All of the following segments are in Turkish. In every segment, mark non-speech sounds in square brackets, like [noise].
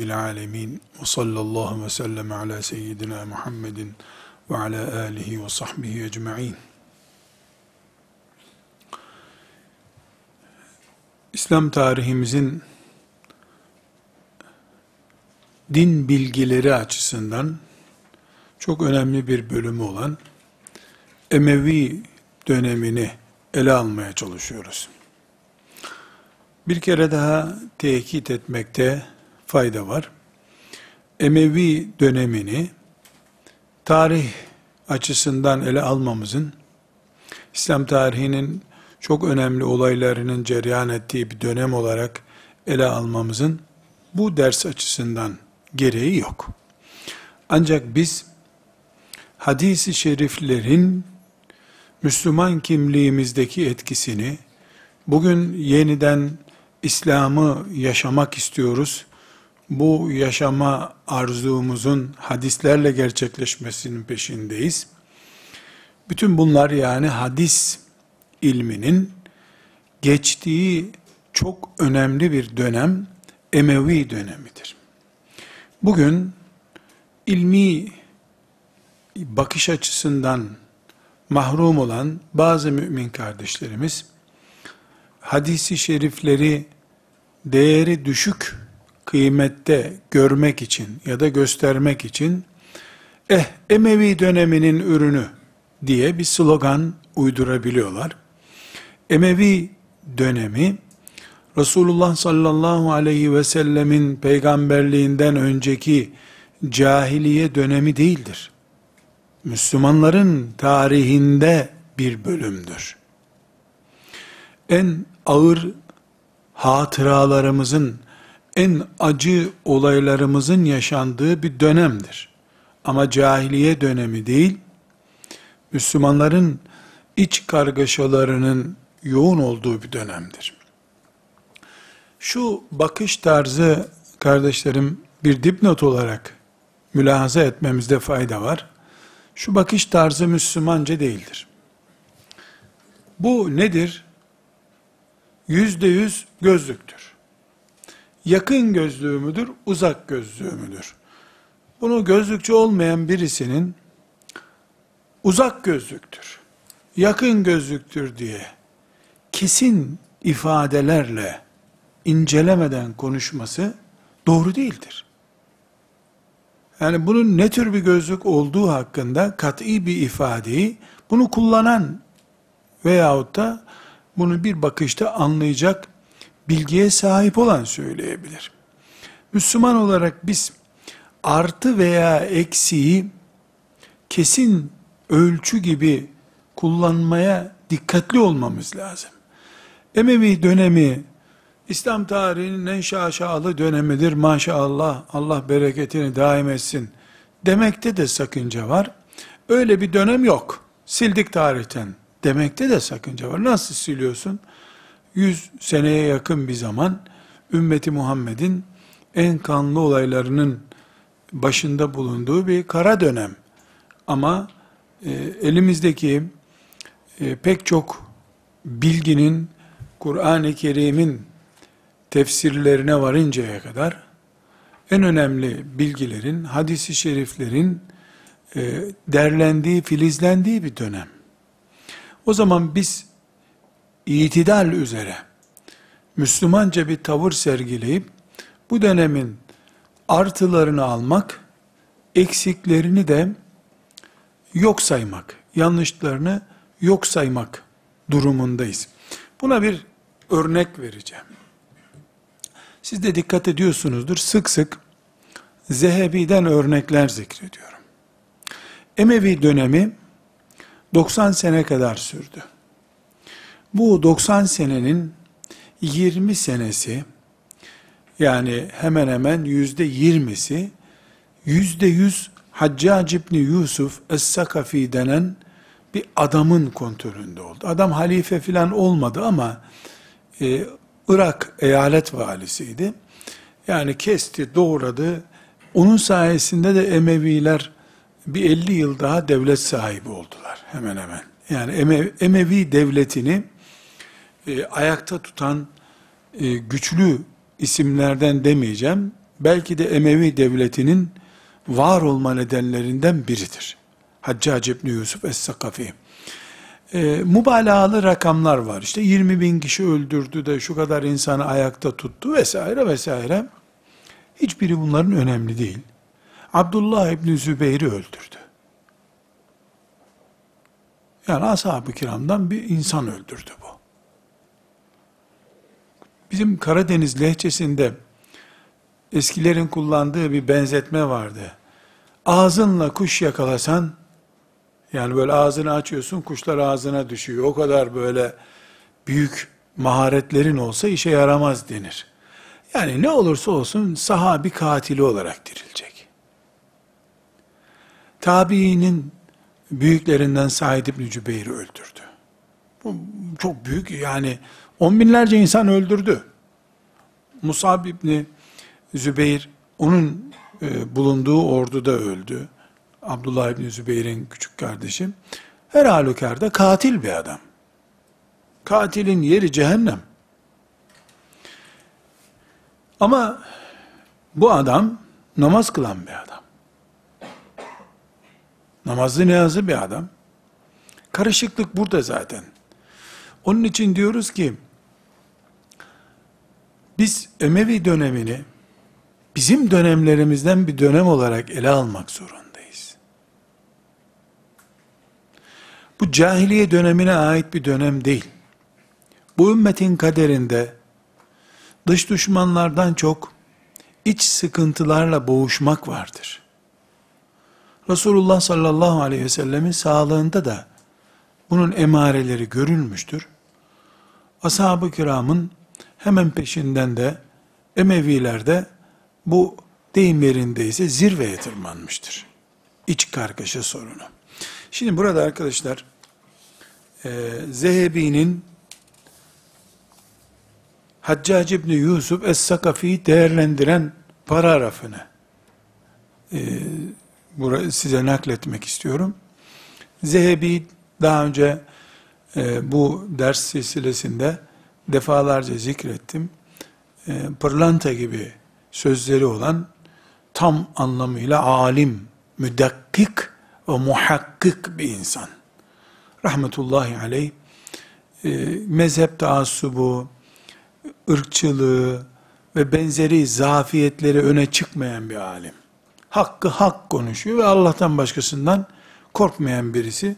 Rabbil alemin. Ve sallallahu ve sellem ala seyyidina Muhammedin ve ala alihi ve sahbihi ecma'in. İslam tarihimizin din bilgileri açısından çok önemli bir bölümü olan Emevi dönemini ele almaya çalışıyoruz. Bir kere daha tekit etmekte fayda var. Emevi dönemini tarih açısından ele almamızın İslam tarihinin çok önemli olaylarının cereyan ettiği bir dönem olarak ele almamızın bu ders açısından gereği yok. Ancak biz hadisi şeriflerin Müslüman kimliğimizdeki etkisini bugün yeniden İslam'ı yaşamak istiyoruz. Bu yaşama arzumuzun hadislerle gerçekleşmesinin peşindeyiz. Bütün bunlar yani hadis ilminin geçtiği çok önemli bir dönem Emevi dönemidir. Bugün ilmi bakış açısından mahrum olan bazı mümin kardeşlerimiz hadisi şerifleri değeri düşük kıymette görmek için ya da göstermek için eh Emevi döneminin ürünü diye bir slogan uydurabiliyorlar. Emevi dönemi Resulullah sallallahu aleyhi ve sellemin peygamberliğinden önceki cahiliye dönemi değildir. Müslümanların tarihinde bir bölümdür. En ağır hatıralarımızın, en acı olaylarımızın yaşandığı bir dönemdir. Ama cahiliye dönemi değil, Müslümanların iç kargaşalarının yoğun olduğu bir dönemdir. Şu bakış tarzı kardeşlerim bir dipnot olarak mülahaza etmemizde fayda var. Şu bakış tarzı Müslümanca değildir. Bu nedir? Yüzde yüz gözlüktür. Yakın gözlüğü müdür, uzak gözlüğü müdür? Bunu gözlükçü olmayan birisinin uzak gözlüktür, yakın gözlüktür diye kesin ifadelerle incelemeden konuşması doğru değildir. Yani bunun ne tür bir gözlük olduğu hakkında kat'i bir ifadeyi bunu kullanan veyahut da bunu bir bakışta anlayacak bilgiye sahip olan söyleyebilir. Müslüman olarak biz artı veya eksiği kesin ölçü gibi kullanmaya dikkatli olmamız lazım. Emevi dönemi İslam tarihinin en şaşalı dönemidir maşallah Allah bereketini daim etsin demekte de sakınca var. Öyle bir dönem yok. Sildik tarihten demekte de sakınca var. Nasıl siliyorsun? 100 seneye yakın bir zaman ümmeti Muhammed'in en kanlı olaylarının başında bulunduğu bir kara dönem. Ama e, elimizdeki e, pek çok bilginin Kur'an-ı Kerim'in tefsirlerine varıncaya kadar en önemli bilgilerin, hadisi şeriflerin e, derlendiği, filizlendiği bir dönem. O zaman biz itidal üzere Müslümanca bir tavır sergileyip bu dönemin artılarını almak, eksiklerini de yok saymak, yanlışlarını yok saymak durumundayız. Buna bir örnek vereceğim. Siz de dikkat ediyorsunuzdur. Sık sık Zehebi'den örnekler zikrediyorum. Emevi dönemi 90 sene kadar sürdü. Bu 90 senenin 20 senesi yani hemen hemen yüzde yirmisi yüzde yüz Haccac İbni Yusuf Es-Sakafi denen bir adamın kontrolünde oldu. Adam halife filan olmadı ama e, Irak eyalet valisiydi. Yani kesti, doğradı. Onun sayesinde de Emeviler bir 50 yıl daha devlet sahibi oldular hemen hemen. Yani Emevi devletini e, ayakta tutan e, güçlü isimlerden demeyeceğim. Belki de Emevi devletinin var olma nedenlerinden biridir. Haccac İbni Yusuf Es-Sakafi. E, mübalağalı rakamlar var. İşte 20 bin kişi öldürdü de şu kadar insanı ayakta tuttu vesaire vesaire. Hiçbiri bunların önemli değil. Abdullah İbni Zübeyir'i öldürdü. Yani ashab-ı kiramdan bir insan öldürdü bu. Bizim Karadeniz lehçesinde eskilerin kullandığı bir benzetme vardı. Ağzınla kuş yakalasan, yani böyle ağzını açıyorsun, kuşlar ağzına düşüyor. O kadar böyle büyük maharetlerin olsa işe yaramaz denir. Yani ne olursa olsun sahabi katili olarak dirilecek. Tabiinin büyüklerinden Said İbni Cübeyr'i öldürdü. Bu çok büyük yani on binlerce insan öldürdü. Musab İbni Zübeyir onun e, bulunduğu orduda öldü. Abdullah İbni Zübeyir'in küçük kardeşi. Her halükarda katil bir adam. Katilin yeri cehennem. Ama bu adam namaz kılan bir adam. Namazlı niyazı bir adam. Karışıklık burada zaten. Onun için diyoruz ki, biz Emevi dönemini bizim dönemlerimizden bir dönem olarak ele almak zorundayız. Bu cahiliye dönemine ait bir dönem değil. Bu ümmetin kaderinde dış düşmanlardan çok iç sıkıntılarla boğuşmak vardır. Resulullah sallallahu aleyhi ve sellemin sağlığında da bunun emareleri görülmüştür. Ashab-ı kiramın hemen peşinden de Emevilerde bu deyim yerindeyse zirveye tırmanmıştır. İç kargaşa sorunu. Şimdi burada arkadaşlar e, Zehebi'nin Haccac İbni Yusuf Es-Sakafi'yi değerlendiren paragrafını e, size nakletmek istiyorum. Zehebi daha önce e, bu ders silsilesinde defalarca zikrettim. E, pırlanta gibi sözleri olan tam anlamıyla alim, müdakkik ve muhakkik bir insan. Rahmetullahi aleyh e, mezhep taassubu, ırkçılığı ve benzeri zafiyetleri öne çıkmayan bir alim. Hakkı hak konuşuyor ve Allah'tan başkasından korkmayan birisi.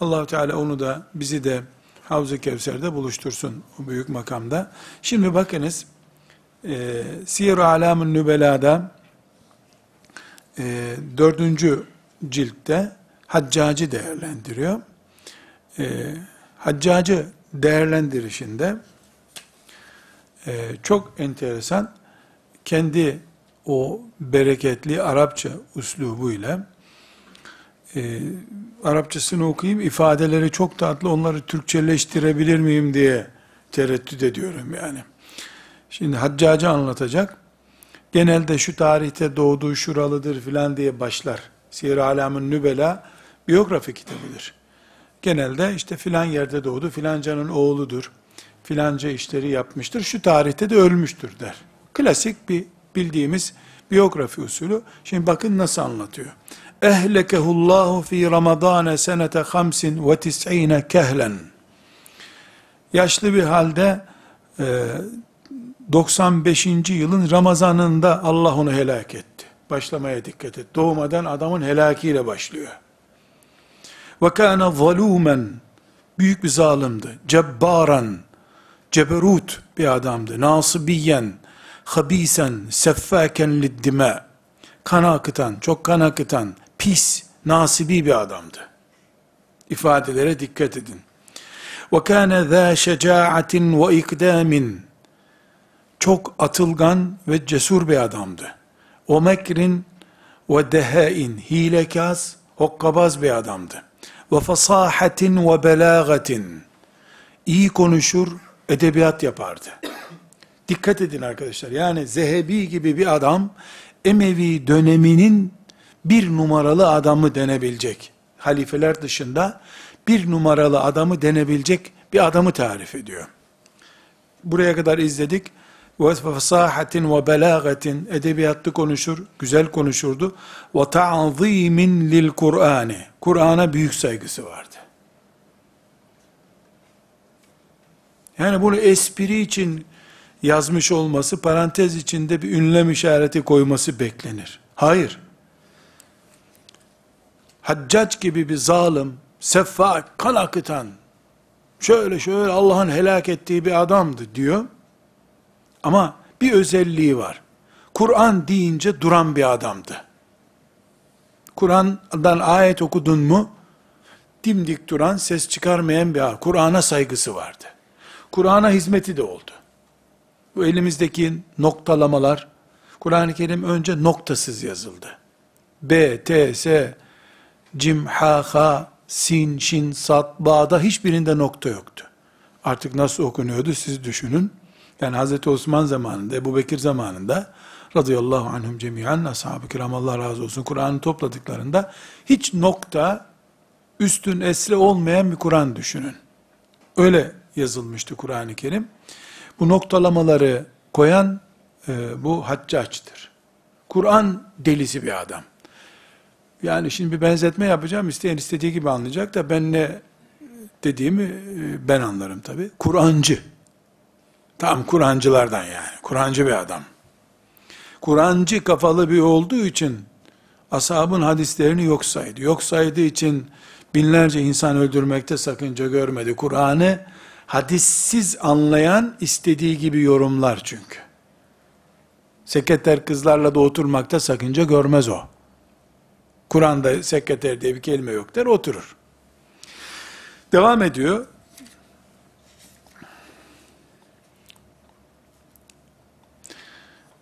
Allahu Teala onu da bizi de Havz-ı Kevser'de buluştursun o büyük makamda. Şimdi bakınız e, Siyer-i Alam'ın Nübela'da e, dördüncü ciltte Haccacı değerlendiriyor. E, Haccacı değerlendirişinde e, çok enteresan kendi o bereketli Arapça uslubuyla e, Arapçasını okuyayım, ifadeleri çok tatlı, onları Türkçeleştirebilir miyim diye tereddüt ediyorum yani. Şimdi Haccacı anlatacak. Genelde şu tarihte doğduğu şuralıdır filan diye başlar. Siyer Alam'ın Nübela biyografi kitabıdır. Genelde işte filan yerde doğdu, filancanın oğludur, filanca işleri yapmıştır, şu tarihte de ölmüştür der. Klasik bir bildiğimiz biyografi usulü. Şimdi bakın nasıl anlatıyor. Ehlekehullahu fi Ramazan senete hamsin ve tis'ine kehlen. Yaşlı bir halde e, 95. yılın Ramazanında Allah onu helak etti. Başlamaya dikkat et. Doğmadan adamın helakiyle başlıyor. Ve kana zalumen büyük bir zalimdi. Cebbaran ceberut bir adamdı. Nasibiyen habisen seffaken liddime kan akıtan, çok kan akıtan, pis, nasibi bir adamdı. İfadelere dikkat edin. Za şecaatin ve ikdamin çok atılgan ve cesur bir adamdı. O mekrin ve dehain, hilekaz, hokkabaz bir adamdı. Ve fasahatin ve belagatin, iyi konuşur, edebiyat yapardı. Dikkat edin arkadaşlar, yani Zehebi gibi bir adam, Emevi döneminin bir numaralı adamı denebilecek. Halifeler dışında bir numaralı adamı denebilecek bir adamı tarif ediyor. buraya kadar izledik. Ve fasahatin ve belagatin edebiyatlı konuşur, güzel konuşurdu. Ve ta'zimin lil Kur'ani. Kur'an'a büyük saygısı vardı. Yani bunu espri için yazmış olması, parantez içinde bir ünlem işareti koyması beklenir. Hayır. Haccac gibi bir zalim, seffak, kan akıtan, şöyle şöyle Allah'ın helak ettiği bir adamdı diyor. Ama bir özelliği var. Kur'an deyince duran bir adamdı. Kur'an'dan ayet okudun mu, dimdik duran, ses çıkarmayan bir. Kur'an'a saygısı vardı. Kur'an'a hizmeti de oldu. Bu elimizdeki noktalamalar, Kur'an-ı Kerim önce noktasız yazıldı. B, T, S, Cim, Ha, Ha, Sin, Şin, Sat, Ba'da hiçbirinde nokta yoktu. Artık nasıl okunuyordu siz düşünün. Yani Hz. Osman zamanında, Ebu Bekir zamanında radıyallahu anhum cemiyen ashab-ı kiram Allah razı olsun Kur'an'ı topladıklarında hiç nokta üstün esre olmayan bir Kur'an düşünün. Öyle yazılmıştı Kur'an-ı Kerim. Bu noktalamaları koyan e, bu haccaçtır. Kur'an delisi bir adam. Yani şimdi bir benzetme yapacağım. İsteyen istediği gibi anlayacak da ben ne dediğimi e, ben anlarım tabi. Kur'ancı. Tam Kur'ancılardan yani. Kur'ancı bir adam. Kur'ancı kafalı bir olduğu için ashabın hadislerini yok saydı. Yok saydığı için binlerce insan öldürmekte sakınca görmedi. Kur'an'ı hadissiz anlayan istediği gibi yorumlar çünkü. Sekreter kızlarla da oturmakta sakınca görmez o. Kur'an'da sekreter diye bir kelime yok der, oturur. Devam ediyor.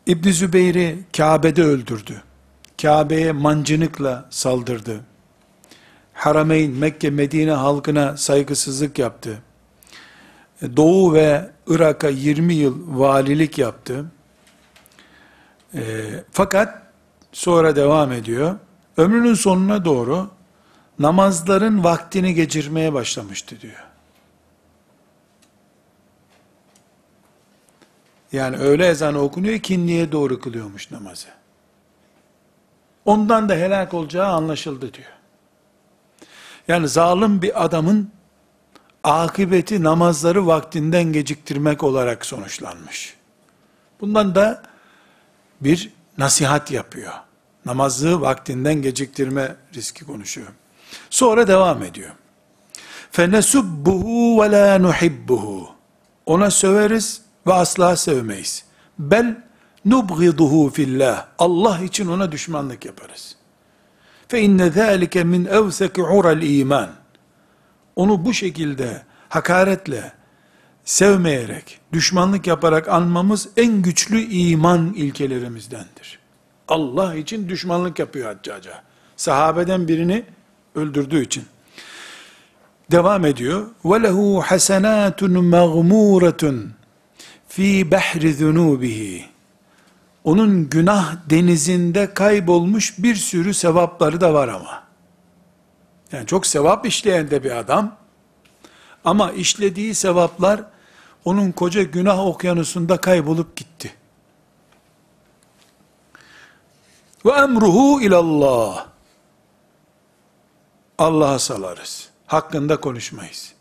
İbn Zübeyir'i Kabe'de öldürdü. Kabe'ye mancınıkla saldırdı. Harameyn, Mekke, Medine halkına saygısızlık yaptı. Doğu ve Irak'a 20 yıl valilik yaptı. E, fakat sonra devam ediyor. Ömrünün sonuna doğru namazların vaktini geçirmeye başlamıştı diyor. Yani öğle ezanı okunuyor, ikindiye doğru kılıyormuş namazı. Ondan da helak olacağı anlaşıldı diyor. Yani zalim bir adamın akıbeti namazları vaktinden geciktirmek olarak sonuçlanmış. Bundan da bir nasihat yapıyor Namazı vaktinden geciktirme riski konuşuyor. Sonra devam ediyor. فَنَسُبُّهُ وَلَا نُحِبُّهُ Ona söveriz ve asla sevmeyiz. Bel nubghiduhu fillah. Allah için ona düşmanlık yaparız. Fe inne zalike min evseki ural iman. Onu bu şekilde hakaretle, sevmeyerek, düşmanlık yaparak anmamız en güçlü iman ilkelerimizdendir. Allah için düşmanlık yapıyor haccaca. Sahabeden birini öldürdüğü için. Devam ediyor. وَلَهُ حَسَنَاتٌ مَغْمُورَةٌ fi behri zunubihi. Onun günah denizinde kaybolmuş bir sürü sevapları da var ama. Yani çok sevap işleyen de bir adam. Ama işlediği sevaplar onun koca günah okyanusunda kaybolup gitti. Ve emruhu ilallah. Allah'a salarız. Hakkında konuşmayız.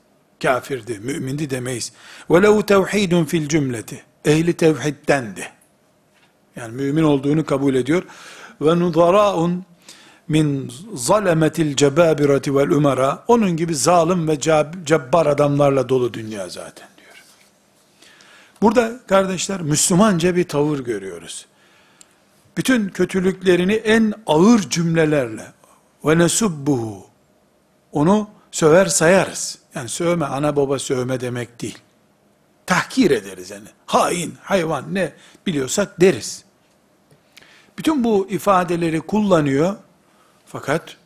Kafirdi, mümindi demeyiz. Ve lehu tevhidun fil cümleti. Ehli tevhiddendi. Yani mümin olduğunu kabul ediyor. Ve nudaraun min zalemetil cebabirati vel umara. Onun gibi zalim ve cebbar adamlarla dolu dünya zaten diyor. Burada kardeşler Müslümanca bir tavır görüyoruz. Bütün kötülüklerini en ağır cümlelerle ve nesubbuhu onu söver sayarız. Yani sövme, ana baba sövme demek değil. Tahkir ederiz yani. Hain, hayvan ne biliyorsak deriz. Bütün bu ifadeleri kullanıyor. Fakat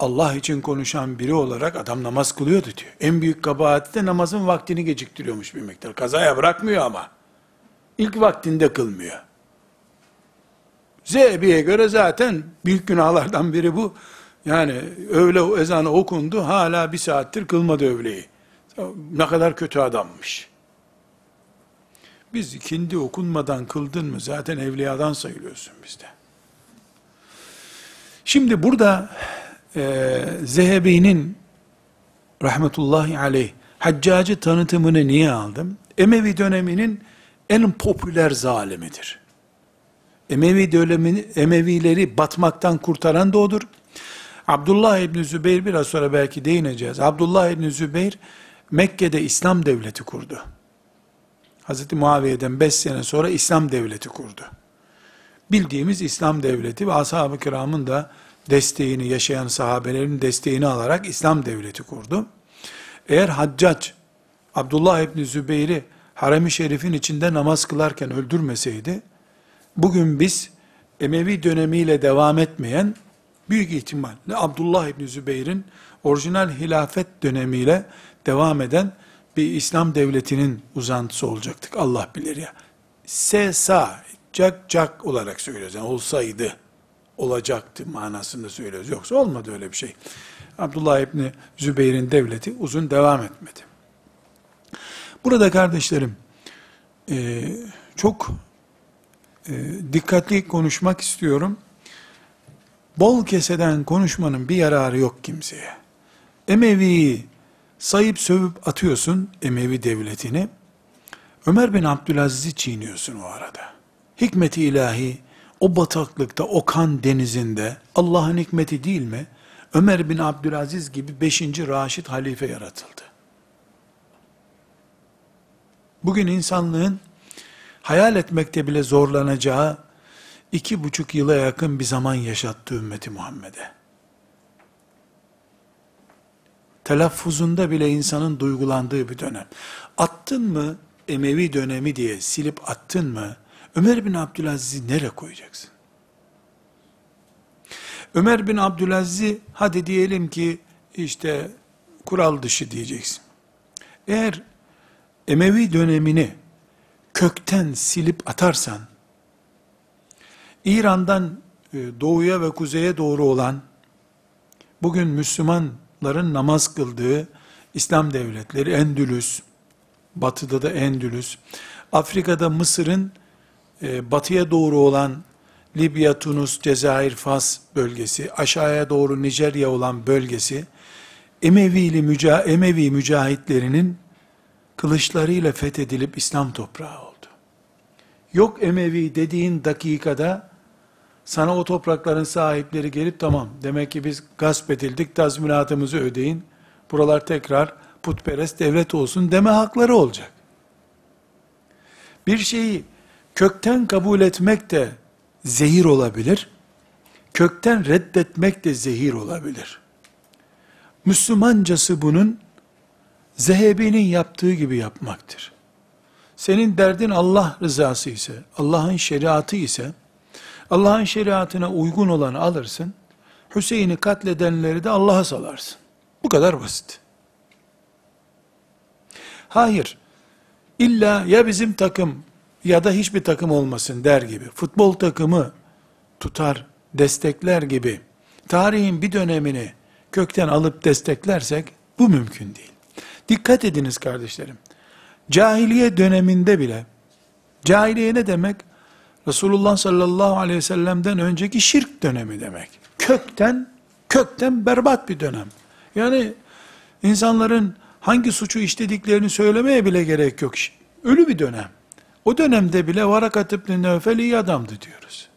Allah için konuşan biri olarak adam namaz kılıyordu diyor. En büyük kabahati de namazın vaktini geciktiriyormuş bir miktar. Kazaya bırakmıyor ama. İlk vaktinde kılmıyor. Zehebi'ye göre zaten büyük günahlardan biri bu. Yani öğle ezanı okundu, hala bir saattir kılmadı öğleyi. Ne kadar kötü adammış. Biz ikindi okunmadan kıldın mı zaten evliyadan sayılıyorsun bizde. Şimdi burada e, Zehebi'nin rahmetullahi aleyh haccacı tanıtımını niye aldım? Emevi döneminin en popüler zalimidir. Emevi dönemini, Emevileri batmaktan kurtaran da odur. Abdullah İbni Zübeyir biraz sonra belki değineceğiz. Abdullah İbni Zübeyir Mekke'de İslam devleti kurdu. Hz. Muaviye'den 5 sene sonra İslam devleti kurdu. Bildiğimiz İslam devleti ve ashab-ı kiramın da desteğini, yaşayan sahabelerin desteğini alarak İslam devleti kurdu. Eğer Haccac, Abdullah İbni Zübeyir'i harem-i şerifin içinde namaz kılarken öldürmeseydi, bugün biz Emevi dönemiyle devam etmeyen, büyük ihtimalle Abdullah İbni Zübeyir'in orijinal hilafet dönemiyle devam eden bir İslam devletinin uzantısı olacaktık. Allah bilir ya. Sesa, cak cak olarak söylüyoruz. Yani olsaydı, olacaktı manasında söylüyoruz. Yoksa olmadı öyle bir şey. Abdullah İbni Zübeyir'in devleti uzun devam etmedi. Burada kardeşlerim, çok e, dikkatli konuşmak istiyorum. Bol keseden konuşmanın bir yararı yok kimseye. Emevi'yi sayıp sövüp atıyorsun Emevi devletini. Ömer bin Abdülaziz'i çiğniyorsun o arada. Hikmeti ilahi, o bataklıkta, o kan denizinde Allah'ın hikmeti değil mi? Ömer bin Abdülaziz gibi 5. Raşid halife yaratıldı. Bugün insanlığın hayal etmekte bile zorlanacağı iki buçuk yıla yakın bir zaman yaşattı ümmeti Muhammed'e. Telaffuzunda bile insanın duygulandığı bir dönem. Attın mı Emevi dönemi diye silip attın mı Ömer bin Abdülaziz'i nereye koyacaksın? Ömer bin Abdülaziz'i hadi diyelim ki işte kural dışı diyeceksin. Eğer Emevi dönemini kökten silip atarsan, İran'dan e, doğuya ve kuzeye doğru olan, bugün Müslümanların namaz kıldığı İslam devletleri, Endülüs, batıda da Endülüs, Afrika'da Mısır'ın e, batıya doğru olan Libya, Tunus, Cezayir, Fas bölgesi, aşağıya doğru Nijerya olan bölgesi, Emevili müca Emevi mücahitlerinin kılıçlarıyla fethedilip İslam toprağı oldu. Yok Emevi dediğin dakikada sana o toprakların sahipleri gelip tamam demek ki biz gasp edildik tazminatımızı ödeyin. Buralar tekrar putperest devlet olsun deme hakları olacak. Bir şeyi kökten kabul etmek de zehir olabilir. Kökten reddetmek de zehir olabilir. Müslümancası bunun Zehebi'nin yaptığı gibi yapmaktır. Senin derdin Allah rızası ise, Allah'ın şeriatı ise, Allah'ın şeriatına uygun olanı alırsın, Hüseyin'i katledenleri de Allah'a salarsın. Bu kadar basit. Hayır, illa ya bizim takım ya da hiçbir takım olmasın der gibi, futbol takımı tutar, destekler gibi, tarihin bir dönemini kökten alıp desteklersek, bu mümkün değil. Dikkat ediniz kardeşlerim. Cahiliye döneminde bile, cahiliye ne demek? Resulullah sallallahu aleyhi ve sellem'den önceki şirk dönemi demek. Kökten, kökten berbat bir dönem. Yani insanların hangi suçu işlediklerini söylemeye bile gerek yok. Ölü bir dönem. O dönemde bile Varakat İbni Nevfel iyi adamdı diyoruz.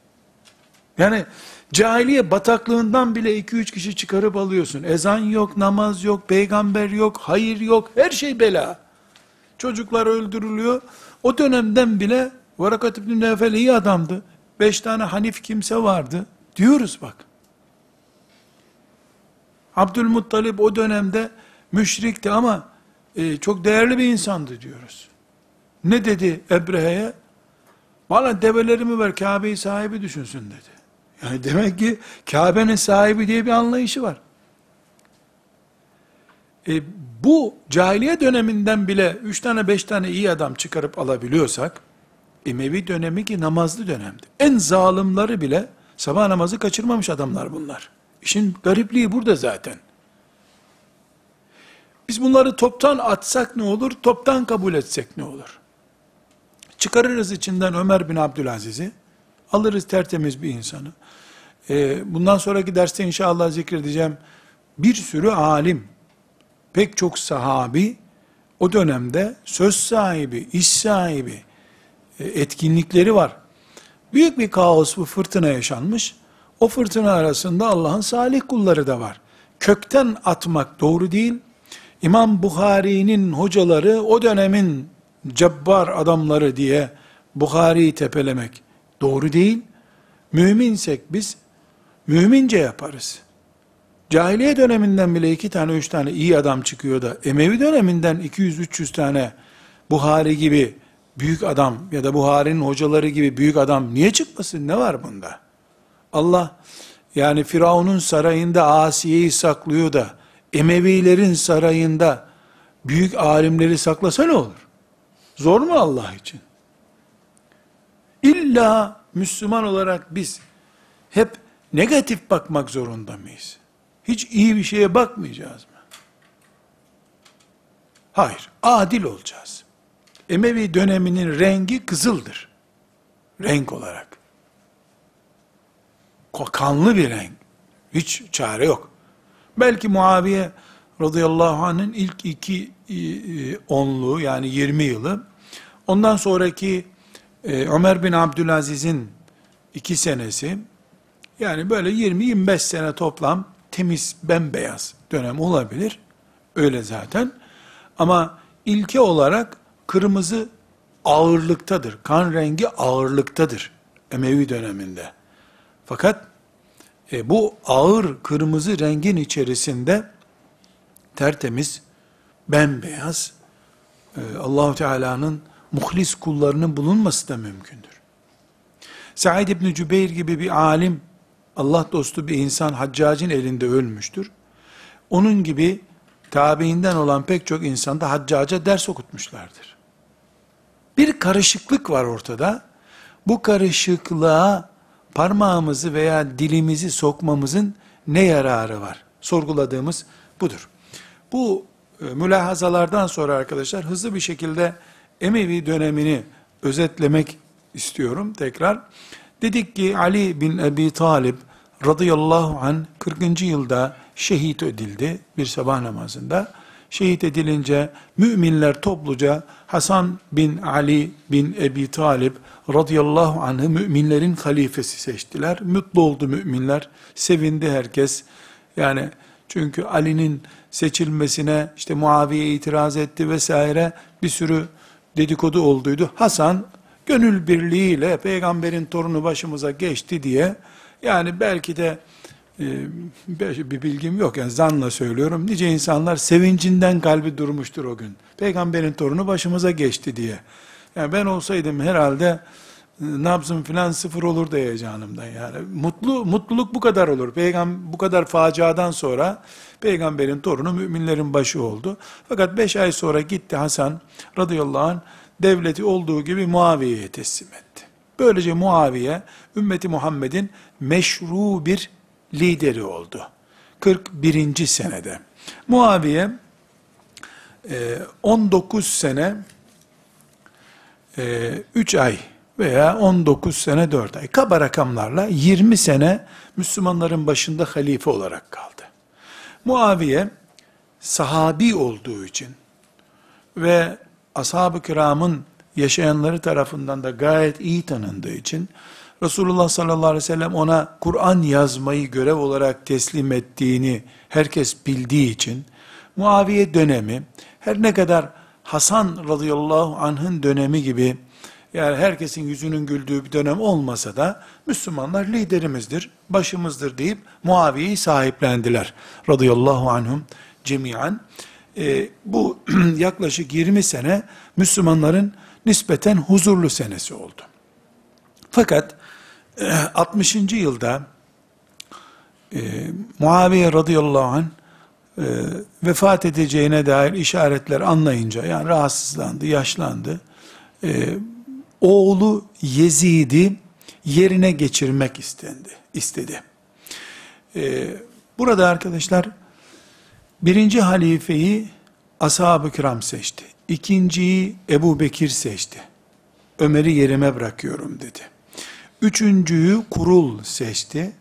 Yani cahiliye bataklığından bile 2-3 kişi çıkarıp alıyorsun. Ezan yok, namaz yok, peygamber yok, hayır yok, her şey bela. Çocuklar öldürülüyor. O dönemden bile Varakat İbni Nevfel iyi adamdı. Beş tane hanif kimse vardı. Diyoruz bak. Abdülmuttalip o dönemde müşrikti ama e, çok değerli bir insandı diyoruz. Ne dedi Ebrehe'ye? Bana develerimi ver Kabe'yi sahibi düşünsün dedi. Yani demek ki Kabe'nin sahibi diye bir anlayışı var. E, bu cahiliye döneminden bile üç tane beş tane iyi adam çıkarıp alabiliyorsak, Emevi dönemi ki namazlı dönemdi. En zalimleri bile sabah namazı kaçırmamış adamlar bunlar. İşin garipliği burada zaten. Biz bunları toptan atsak ne olur, toptan kabul etsek ne olur? Çıkarırız içinden Ömer bin Abdülaziz'i, alırız tertemiz bir insanı. Ee, bundan sonraki derste inşallah zikredeceğim bir sürü alim, pek çok sahabi, o dönemde söz sahibi, iş sahibi, e, etkinlikleri var. Büyük bir kaos, bu fırtına yaşanmış. O fırtına arasında Allah'ın salih kulları da var. Kökten atmak doğru değil. İmam Bukhari'nin hocaları o dönemin cebbar adamları diye Bukhari'yi tepelemek doğru değil. Müminsek biz mümince yaparız. Cahiliye döneminden bile iki tane üç tane iyi adam çıkıyor da Emevi döneminden 200-300 tane Buhari gibi büyük adam ya da Buhari'nin hocaları gibi büyük adam niye çıkmasın? Ne var bunda? Allah yani Firavun'un sarayında Asiye'yi saklıyor da Emevilerin sarayında büyük alimleri saklasa ne olur? Zor mu Allah için? İlla Müslüman olarak biz hep negatif bakmak zorunda mıyız? Hiç iyi bir şeye bakmayacağız mı? Hayır, adil olacağız. Emevi döneminin rengi kızıldır. Renk olarak. Kanlı bir renk. Hiç çare yok. Belki Muaviye radıyallahu anh'ın ilk iki e, e, onluğu yani 20 yılı, ondan sonraki e, Ömer bin Abdülaziz'in iki senesi, yani böyle 20-25 sene toplam temiz, bembeyaz dönem olabilir. Öyle zaten. Ama ilke olarak kırmızı ağırlıktadır. Kan rengi ağırlıktadır Emevi döneminde. Fakat e, bu ağır kırmızı rengin içerisinde tertemiz, bembeyaz, e, Allahu Teala'nın muhlis kullarının bulunması da mümkündür. Said İbni Cübeyr gibi bir alim, Allah dostu bir insan haccacın elinde ölmüştür. Onun gibi tabiinden olan pek çok insan da haccaca ders okutmuşlardır. Bir karışıklık var ortada. Bu karışıklığa parmağımızı veya dilimizi sokmamızın ne yararı var? Sorguladığımız budur. Bu e, mülahazalardan sonra arkadaşlar hızlı bir şekilde Emevi dönemini özetlemek istiyorum tekrar. Dedik ki Ali bin Ebi Talib radıyallahu an 40. yılda şehit edildi bir sabah namazında. Şehit edilince müminler topluca Hasan bin Ali bin Ebi Talib radıyallahu anh'ı müminlerin halifesi seçtiler. Mutlu oldu müminler. Sevindi herkes. Yani çünkü Ali'nin seçilmesine işte Muaviye itiraz etti vesaire bir sürü dedikodu olduydu. Hasan gönül birliğiyle peygamberin torunu başımıza geçti diye yani belki de e, bir bilgim yok yani zanla söylüyorum. Nice insanlar sevincinden kalbi durmuştur o gün. Peygamberin torunu başımıza geçti diye. Yani ben olsaydım herhalde e, nabzım filan sıfır olur heyecanımdan yani. Mutlu, mutluluk bu kadar olur. Peygam bu kadar faciadan sonra peygamberin torunu müminlerin başı oldu. Fakat beş ay sonra gitti Hasan radıyallahu anh devleti olduğu gibi Muaviye'ye teslim etti. Böylece Muaviye ümmeti Muhammed'in meşru bir lideri oldu. 41. senede. Muaviye 19 e, sene 3 e, ay veya 19 sene 4 ay kaba rakamlarla 20 sene Müslümanların başında halife olarak kaldı. Muaviye sahabi olduğu için ve ashab-ı kiramın yaşayanları tarafından da gayet iyi tanındığı için Resulullah sallallahu aleyhi ve sellem ona Kur'an yazmayı görev olarak teslim ettiğini herkes bildiği için Muaviye dönemi her ne kadar Hasan radıyallahu anh'ın dönemi gibi yani herkesin yüzünün güldüğü bir dönem olmasa da Müslümanlar liderimizdir, başımızdır deyip Muaviye'yi sahiplendiler radıyallahu anhum cemiyen. E, bu [clears throat] yaklaşık 20 sene Müslümanların nispeten huzurlu senesi oldu. Fakat [clears throat] 60. E, yılda e, Muaviye radıyallahu anh e, vefat edeceğine dair işaretler anlayınca yani rahatsızlandı, yaşlandı. E, oğlu Yezid'i yerine geçirmek istendi, istedi. E, burada arkadaşlar birinci halifeyi ashab-ı kiram seçti. İkinciyi Ebu Bekir seçti. Ömer'i yerime bırakıyorum dedi. Üçüncüyü kurul seçti.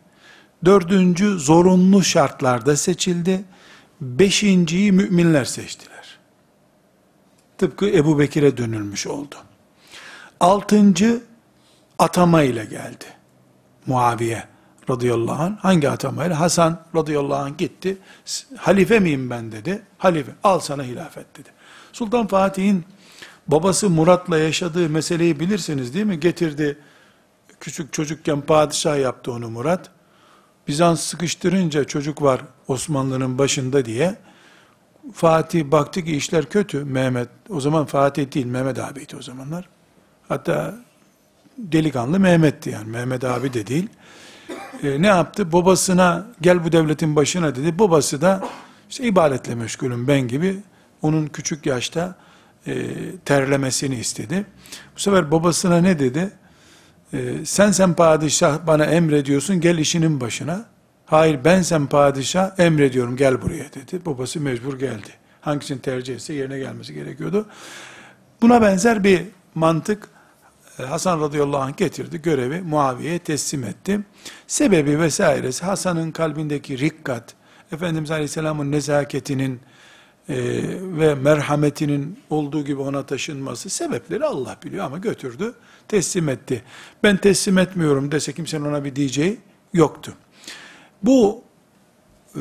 Dördüncü zorunlu şartlarda seçildi. Beşinciyi müminler seçtiler. Tıpkı Ebu Bekir'e dönülmüş oldu. Altıncı atama ile geldi. Muaviye radıyallahu anh. Hangi atamayla? Hasan radıyallahu anh gitti. Halife miyim ben dedi. Halife. Al sana hilafet dedi. Sultan Fatih'in babası Murat'la yaşadığı meseleyi bilirsiniz değil mi? Getirdi. Küçük çocukken padişah yaptı onu Murat. Bizans sıkıştırınca çocuk var Osmanlı'nın başında diye. Fatih baktı ki işler kötü. Mehmet, o zaman Fatih değil Mehmet abiydi o zamanlar. Hatta delikanlı Mehmet'ti yani. Mehmet abi de değil. E, ne yaptı? Babasına gel bu devletin başına dedi. Babası da işte ibadetle meşgulüm ben gibi onun küçük yaşta e, terlemesini istedi. Bu sefer babasına ne dedi? E, sen sen padişah bana emrediyorsun gel işinin başına. Hayır ben sen padişah emrediyorum gel buraya dedi. Babası mecbur geldi. Hangisini tercih etse yerine gelmesi gerekiyordu. Buna benzer bir mantık Hasan radıyallahu anh getirdi, görevi Muaviye'ye teslim etti. Sebebi vesairesi Hasan'ın kalbindeki rikkat, Efendimiz Aleyhisselam'ın nezaketinin e, ve merhametinin olduğu gibi ona taşınması sebepleri Allah biliyor ama götürdü, teslim etti. Ben teslim etmiyorum dese kimsenin ona bir diyeceği yoktu. Bu e,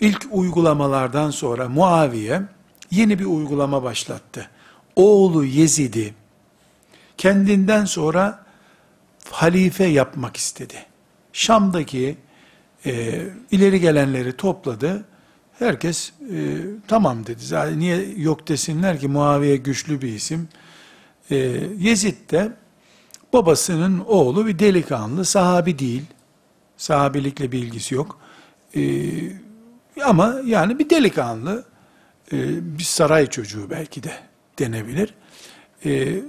ilk uygulamalardan sonra Muaviye yeni bir uygulama başlattı. Oğlu Yezid'i kendinden sonra halife yapmak istedi. Şam'daki e, ileri gelenleri topladı. Herkes e, tamam dedi. Zaten niye yok desinler ki Muaviye güçlü bir isim. E, Yezid de babasının oğlu bir delikanlı, sahabi değil. Sahabilikle bir ilgisi yok. E, ama yani bir delikanlı, e, bir saray çocuğu belki de denebilir. E,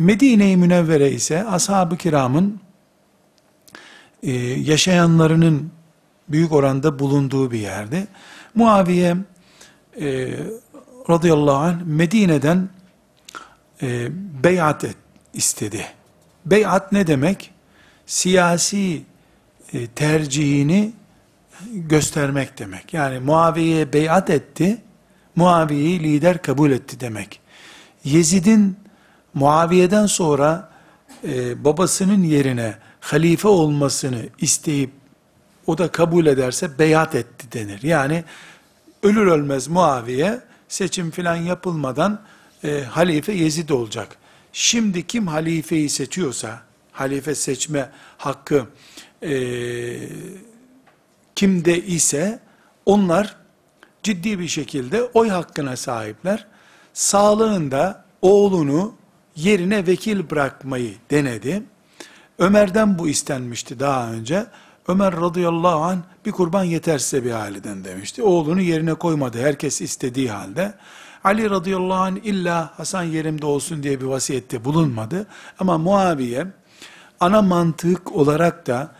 Medine-i Münevvere ise ashab-ı kiramın e, yaşayanlarının büyük oranda bulunduğu bir yerde. Muaviye e, radıyallahu anh Medine'den e, beyat et, istedi. Beyat ne demek? Siyasi e, tercihini göstermek demek. Yani Muaviye'ye beyat etti, Muaviye'yi lider kabul etti demek. Yezid'in Muaviye'den sonra e, babasının yerine halife olmasını isteyip o da kabul ederse beyat etti denir. Yani ölür ölmez Muaviye seçim filan yapılmadan e, halife Yezid olacak. Şimdi kim halifeyi seçiyorsa, halife seçme hakkı e, kimde ise onlar ciddi bir şekilde oy hakkına sahipler. Sağlığında oğlunu yerine vekil bırakmayı denedi. Ömer'den bu istenmişti daha önce. Ömer radıyallahu an bir kurban yeter size bir aileden demişti. Oğlunu yerine koymadı herkes istediği halde. Ali radıyallahu an illa Hasan yerimde olsun diye bir vasiyette bulunmadı. Ama Muaviye ana mantık olarak da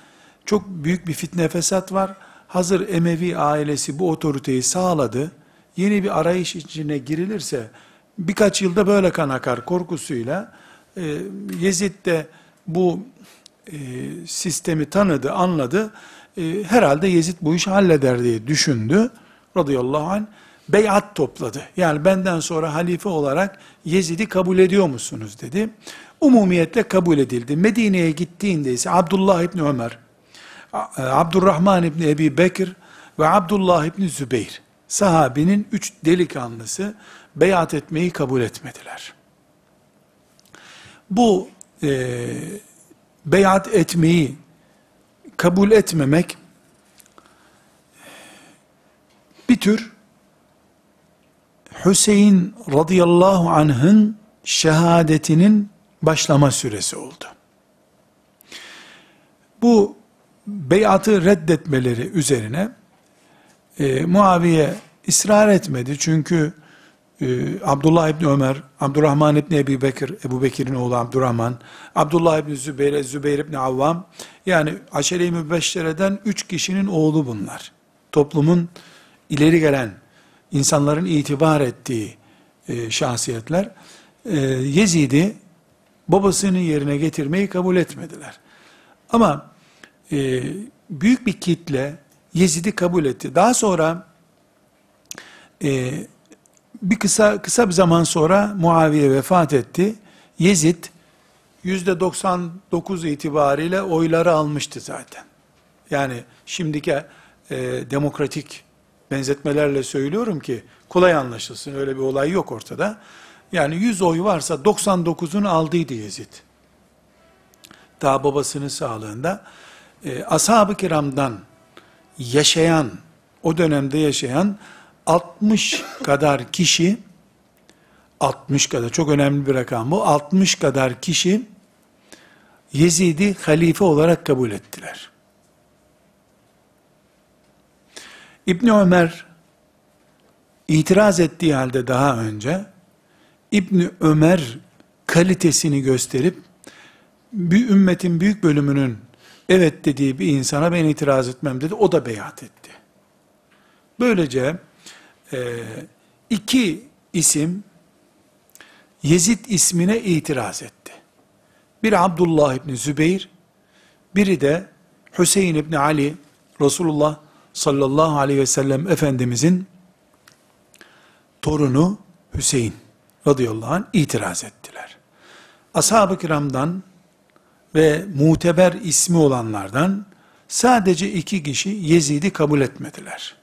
çok büyük bir fitne fesat var. Hazır Emevi ailesi bu otoriteyi sağladı. Yeni bir arayış içine girilirse birkaç yılda böyle kan akar korkusuyla e, Yezid de bu e, sistemi tanıdı, anladı. E, herhalde Yezid bu işi halleder diye düşündü. Radıyallahu anh beyat topladı. Yani benden sonra halife olarak Yezid'i kabul ediyor musunuz dedi. Umumiyetle kabul edildi. Medine'ye gittiğinde ise Abdullah İbni Ömer, e, Abdurrahman İbni Ebi Bekir ve Abdullah İbni Zübeyir sahabinin üç delikanlısı beyat etmeyi kabul etmediler. Bu e, beyat etmeyi kabul etmemek bir tür Hüseyin radıyallahu anh'ın şehadetinin başlama süresi oldu. Bu beyatı reddetmeleri üzerine e, Muaviye ısrar etmedi. Çünkü e, Abdullah İbni Ömer, Abdurrahman İbni Ebi Bekir, Ebu Bekir'in oğlu Abdurrahman, Abdullah İbni Zübeyir, Zübeyir İbni Avvam, yani Aşere-i Mübeşşere'den üç kişinin oğlu bunlar. Toplumun ileri gelen, insanların itibar ettiği e, şahsiyetler. E, Yezid'i babasının yerine getirmeyi kabul etmediler. Ama e, büyük bir kitle Yezid'i kabul etti. Daha sonra e, bir kısa kısa bir zaman sonra Muaviye vefat etti. Yezid yüzde 99 itibariyle oyları almıştı zaten. Yani şimdiki e, demokratik benzetmelerle söylüyorum ki kolay anlaşılsın. Öyle bir olay yok ortada. Yani 100 oy varsa 99'unu aldıydı Yezid. Daha babasının sağlığında. E, Ashab-ı kiramdan yaşayan, o dönemde yaşayan 60 kadar kişi 60 kadar çok önemli bir rakam bu. 60 kadar kişi Yezid'i halife olarak kabul ettiler. İbn Ömer itiraz ettiği halde daha önce İbn Ömer kalitesini gösterip bir ümmetin büyük bölümünün evet dediği bir insana ben itiraz etmem dedi. O da beyat etti. Böylece e, iki isim Yezid ismine itiraz etti. Biri Abdullah İbni Zübeyir, biri de Hüseyin İbni Ali, Resulullah sallallahu aleyhi ve sellem Efendimizin torunu Hüseyin radıyallahu anh itiraz ettiler. Ashab-ı kiramdan ve muteber ismi olanlardan sadece iki kişi Yezid'i kabul etmediler.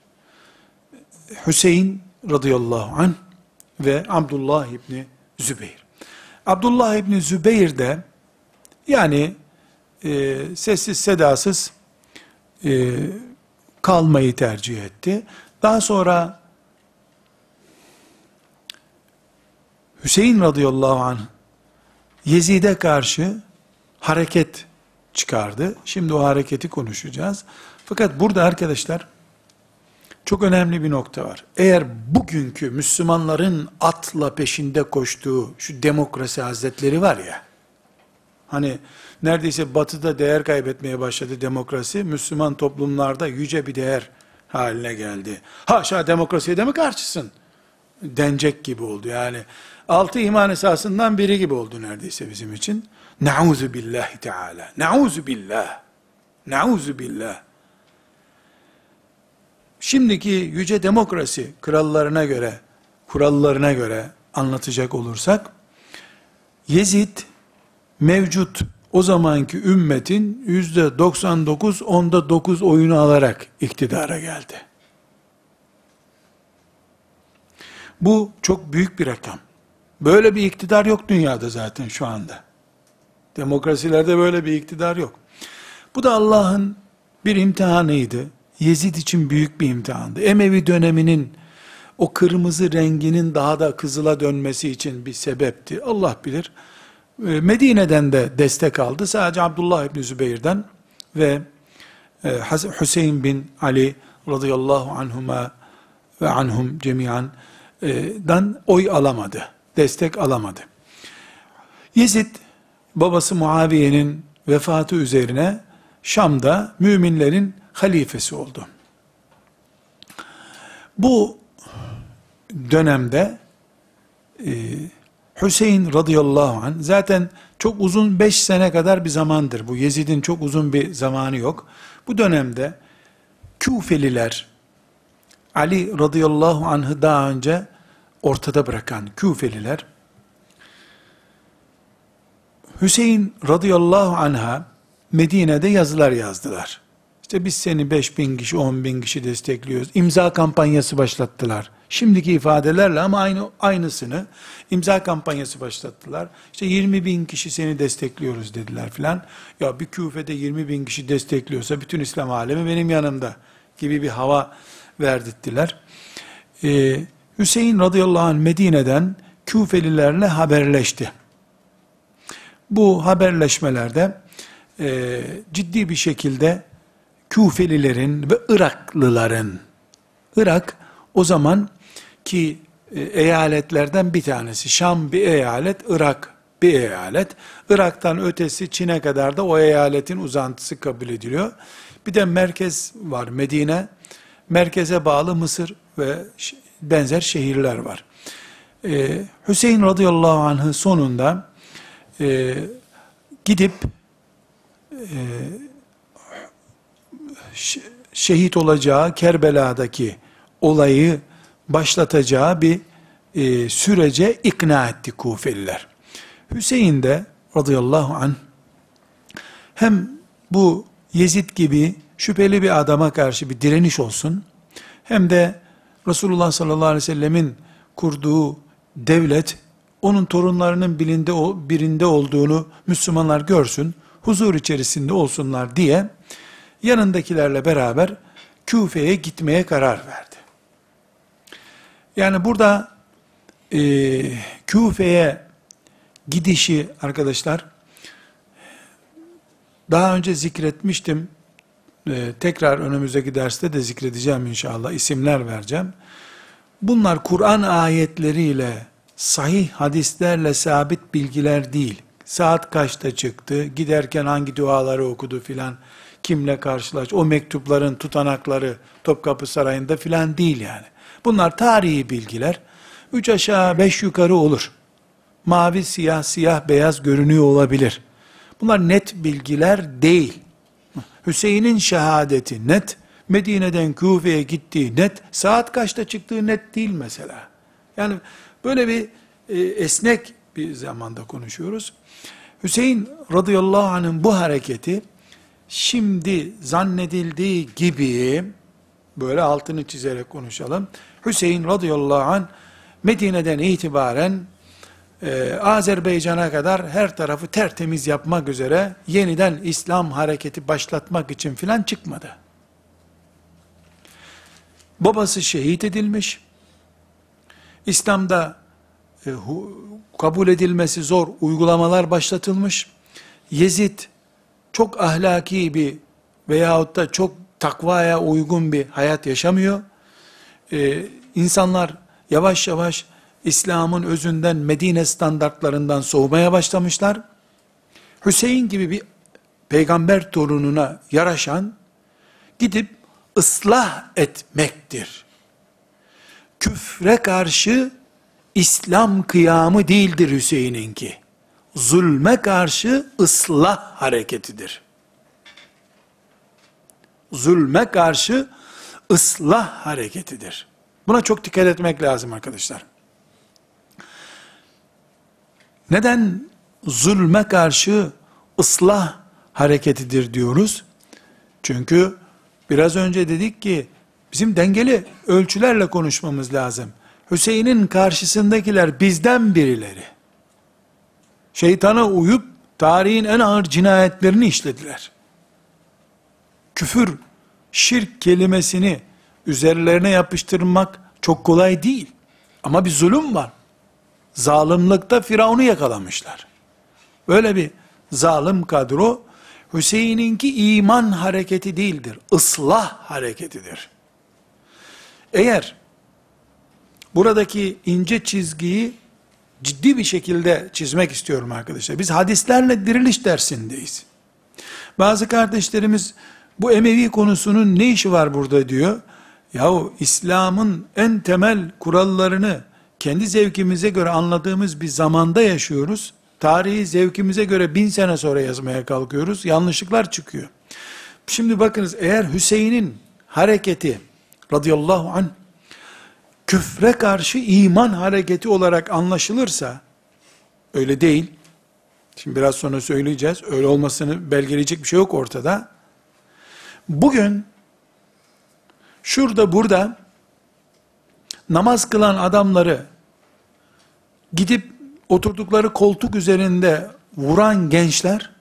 Hüseyin radıyallahu anh ve Abdullah İbni Zübeyir. Abdullah İbni Zübeyir de yani e, sessiz sedasız e, kalmayı tercih etti. Daha sonra Hüseyin radıyallahu anh Yezid'e karşı hareket çıkardı. Şimdi o hareketi konuşacağız. Fakat burada arkadaşlar çok önemli bir nokta var. Eğer bugünkü Müslümanların atla peşinde koştuğu şu demokrasi hazretleri var ya, hani neredeyse batıda değer kaybetmeye başladı demokrasi, Müslüman toplumlarda yüce bir değer haline geldi. Haşa demokrasiye de mi karşısın? Denecek gibi oldu yani. Altı iman esasından biri gibi oldu neredeyse bizim için. Nauzu billahi teala. Nauzu billah. Nauzu billah. Şimdiki yüce demokrasi krallarına göre, kurallarına göre anlatacak olursak, Yezid mevcut o zamanki ümmetin yüzde 99 onda 9 oyunu alarak iktidara geldi. Bu çok büyük bir rakam. Böyle bir iktidar yok dünyada zaten şu anda. Demokrasilerde böyle bir iktidar yok. Bu da Allah'ın bir imtihanıydı. Yezid için büyük bir imtihandı. Emevi döneminin o kırmızı renginin daha da kızıla dönmesi için bir sebepti. Allah bilir. Ee, Medine'den de destek aldı. Sadece Abdullah İbni Zübeyir'den ve e, Hüseyin bin Ali radıyallahu anhuma ve anhum cemiyan dan oy alamadı. Destek alamadı. Yezid babası Muaviye'nin vefatı üzerine Şam'da müminlerin halifesi oldu. Bu dönemde e, Hüseyin radıyallahu anh zaten çok uzun beş sene kadar bir zamandır. Bu Yezid'in çok uzun bir zamanı yok. Bu dönemde Küfeliler Ali radıyallahu anh'ı daha önce ortada bırakan Küfeliler Hüseyin radıyallahu anh'a Medine'de yazılar yazdılar. İşte biz seni 5 bin kişi, 10 bin kişi destekliyoruz. İmza kampanyası başlattılar. Şimdiki ifadelerle ama aynı aynısını imza kampanyası başlattılar. İşte 20 bin kişi seni destekliyoruz dediler filan. Ya bir küfede 20 bin kişi destekliyorsa bütün İslam alemi benim yanımda gibi bir hava verdirttiler. Ee, Hüseyin radıyallahu anh Medine'den Küfelilerle haberleşti. Bu haberleşmelerde e, ciddi bir şekilde Küfelilerin ve Iraklıların, Irak o zaman ki e, eyaletlerden bir tanesi, Şam bir eyalet, Irak bir eyalet. Irak'tan ötesi Çin'e kadar da o eyaletin uzantısı kabul ediliyor. Bir de merkez var Medine, merkeze bağlı Mısır ve benzer şehirler var. Ee, Hüseyin radıyallahu anh'ı sonunda e, gidip e, şehit olacağı Kerbela'daki olayı başlatacağı bir e, sürece ikna etti Kufeliler. Hüseyin de radıyallahu anh hem bu Yezid gibi şüpheli bir adama karşı bir direniş olsun, hem de Resulullah sallallahu aleyhi ve sellemin kurduğu devlet, onun torunlarının bilinde, birinde olduğunu Müslümanlar görsün, huzur içerisinde olsunlar diye, yanındakilerle beraber Küfe'ye gitmeye karar verdi. Yani burada e, Küfe'ye gidişi arkadaşlar, daha önce zikretmiştim, ee, tekrar önümüzdeki derste de zikredeceğim inşallah, isimler vereceğim. Bunlar Kur'an ayetleriyle, sahih hadislerle sabit bilgiler değil. Saat kaçta çıktı, giderken hangi duaları okudu filan, kimle karşılaş, o mektupların tutanakları Topkapı Sarayı'nda filan değil yani. Bunlar tarihi bilgiler. Üç aşağı beş yukarı olur. Mavi, siyah, siyah, beyaz görünüyor olabilir. Bunlar net bilgiler değil. Hüseyin'in şehadeti net, Medine'den Küfe'ye gittiği net, saat kaçta çıktığı net değil mesela. Yani böyle bir e, esnek bir zamanda konuşuyoruz. Hüseyin radıyallahu anh'ın bu hareketi, şimdi zannedildiği gibi, böyle altını çizerek konuşalım, Hüseyin radıyallahu anh, Medine'den itibaren e, Azerbaycan'a kadar her tarafı tertemiz yapmak üzere yeniden İslam hareketi başlatmak için filan çıkmadı. Babası şehit edilmiş. İslam'da e, hu, kabul edilmesi zor uygulamalar başlatılmış. Yezid çok ahlaki bir veyahut da çok takvaya uygun bir hayat yaşamıyor. Ee, insanlar yavaş yavaş İslam'ın özünden Medine standartlarından soğumaya başlamışlar. Hüseyin gibi bir peygamber torununa yaraşan gidip ıslah etmektir. Küfre karşı İslam kıyamı değildir Hüseyin'inki. Zulme karşı ıslah hareketidir. Zulme karşı ıslah hareketidir. Buna çok dikkat etmek lazım arkadaşlar. Neden zulme karşı ıslah hareketidir diyoruz? Çünkü biraz önce dedik ki bizim dengeli ölçülerle konuşmamız lazım. Hüseyin'in karşısındakiler bizden birileri. Şeytana uyup tarihin en ağır cinayetlerini işlediler. Küfür, şirk kelimesini üzerlerine yapıştırmak çok kolay değil. Ama bir zulüm var zalimlikte Firavun'u yakalamışlar. Böyle bir zalim kadro Hüseyin'inki iman hareketi değildir. ıslah hareketidir. Eğer buradaki ince çizgiyi ciddi bir şekilde çizmek istiyorum arkadaşlar. Biz hadislerle diriliş dersindeyiz. Bazı kardeşlerimiz bu Emevi konusunun ne işi var burada diyor. Yahu İslam'ın en temel kurallarını kendi zevkimize göre anladığımız bir zamanda yaşıyoruz. Tarihi zevkimize göre bin sene sonra yazmaya kalkıyoruz. Yanlışlıklar çıkıyor. Şimdi bakınız eğer Hüseyin'in hareketi radıyallahu anh küfre karşı iman hareketi olarak anlaşılırsa öyle değil. Şimdi biraz sonra söyleyeceğiz. Öyle olmasını belgeleyecek bir şey yok ortada. Bugün şurada burada namaz kılan adamları gidip oturdukları koltuk üzerinde vuran gençler,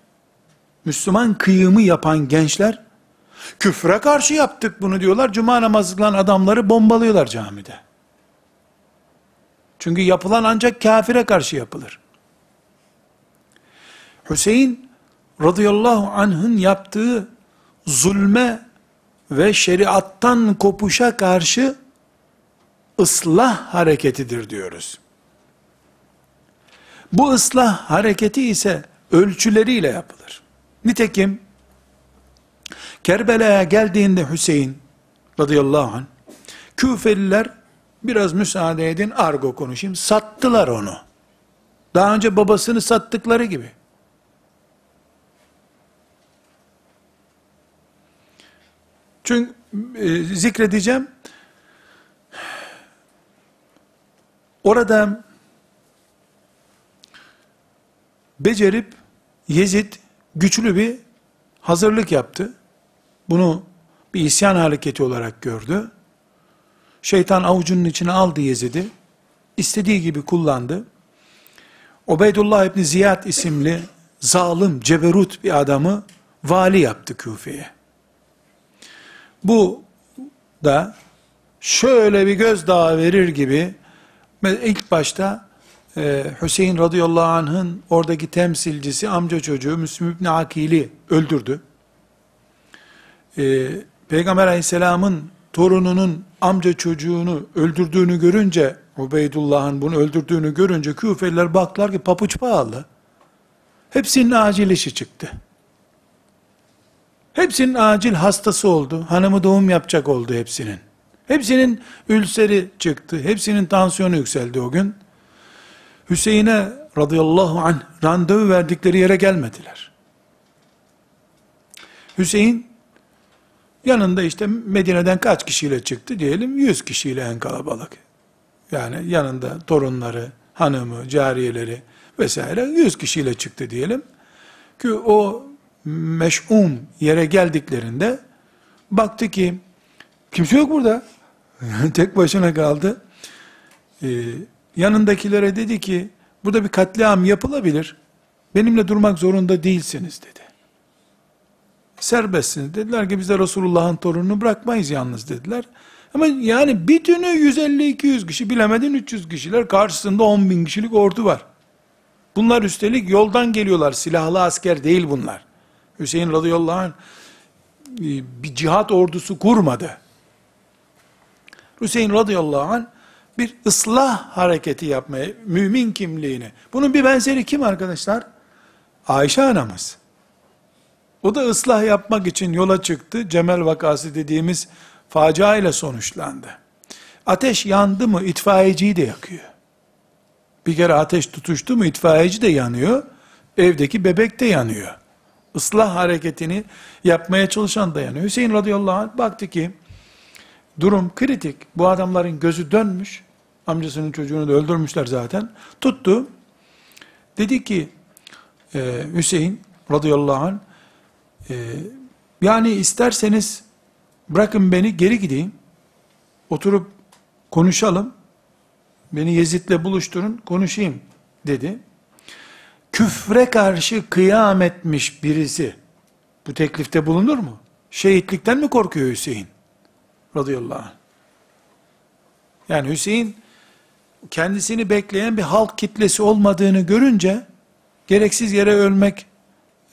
Müslüman kıyımı yapan gençler, küfre karşı yaptık bunu diyorlar, cuma namazı kılan adamları bombalıyorlar camide. Çünkü yapılan ancak kafire karşı yapılır. Hüseyin radıyallahu anh'ın yaptığı zulme ve şeriattan kopuşa karşı ıslah hareketidir diyoruz. Bu ıslah hareketi ise ölçüleriyle yapılır. Nitekim Kerbela'ya geldiğinde Hüseyin radıyallahu anh Küfeliler biraz müsaade edin argo konuşayım sattılar onu. Daha önce babasını sattıkları gibi. Çünkü e, zikredeceğim. Orada becerip Yezid güçlü bir hazırlık yaptı. Bunu bir isyan hareketi olarak gördü. Şeytan avucunun içine aldı Yezid'i. istediği gibi kullandı. Ubeydullah İbni Ziyad isimli zalim, ceberut bir adamı vali yaptı Küfe'ye. Bu da şöyle bir gözdağı verir gibi ilk başta e, Hüseyin radıyallahu anh'ın oradaki temsilcisi amca çocuğu Müslüm İbni Akil'i öldürdü. E, Peygamber aleyhisselamın torununun amca çocuğunu öldürdüğünü görünce, Ubeydullah'ın bunu öldürdüğünü görünce Küfeliler baktılar ki papuç pahalı. Hepsinin acil işi çıktı. Hepsinin acil hastası oldu. Hanımı doğum yapacak oldu hepsinin. Hepsinin ülseri çıktı. Hepsinin tansiyonu yükseldi o gün. Hüseyin'e radıyallahu anh randevu verdikleri yere gelmediler. Hüseyin yanında işte Medine'den kaç kişiyle çıktı diyelim 100 kişiyle en kalabalık. Yani yanında torunları, hanımı, cariyeleri vesaire 100 kişiyle çıktı diyelim. Ki o meş'um yere geldiklerinde baktı ki kimse yok burada. [laughs] Tek başına kaldı. Ee, yanındakilere dedi ki burada bir katliam yapılabilir. Benimle durmak zorunda değilsiniz dedi. Serbestsiniz. Dediler ki biz de Resulullah'ın torununu bırakmayız yalnız dediler. Ama yani bütünü 150-200 kişi bilemedin 300 kişiler karşısında 10 bin kişilik ordu var. Bunlar üstelik yoldan geliyorlar. Silahlı asker değil bunlar. Hüseyin radıyallahu anh e, bir cihat ordusu kurmadı. Hüseyin radıyallahu anh bir ıslah hareketi yapmaya, mümin kimliğini. Bunun bir benzeri kim arkadaşlar? Ayşe anamız. O da ıslah yapmak için yola çıktı. Cemel vakası dediğimiz facia ile sonuçlandı. Ateş yandı mı itfaiyeciyi de yakıyor. Bir kere ateş tutuştu mu itfaiyeci de yanıyor. Evdeki bebek de yanıyor. Islah hareketini yapmaya çalışan da yanıyor. Hüseyin radıyallahu anh baktı ki durum kritik. Bu adamların gözü dönmüş. Amcasının çocuğunu da öldürmüşler zaten. Tuttu. Dedi ki e, Hüseyin radıyallahu anh e, yani isterseniz bırakın beni geri gideyim. Oturup konuşalım. Beni Yezid'le buluşturun konuşayım dedi. Küfre karşı kıyam etmiş birisi bu teklifte bulunur mu? Şehitlikten mi korkuyor Hüseyin? Radıyallahu anh. Yani Hüseyin kendisini bekleyen bir halk kitlesi olmadığını görünce gereksiz yere ölmek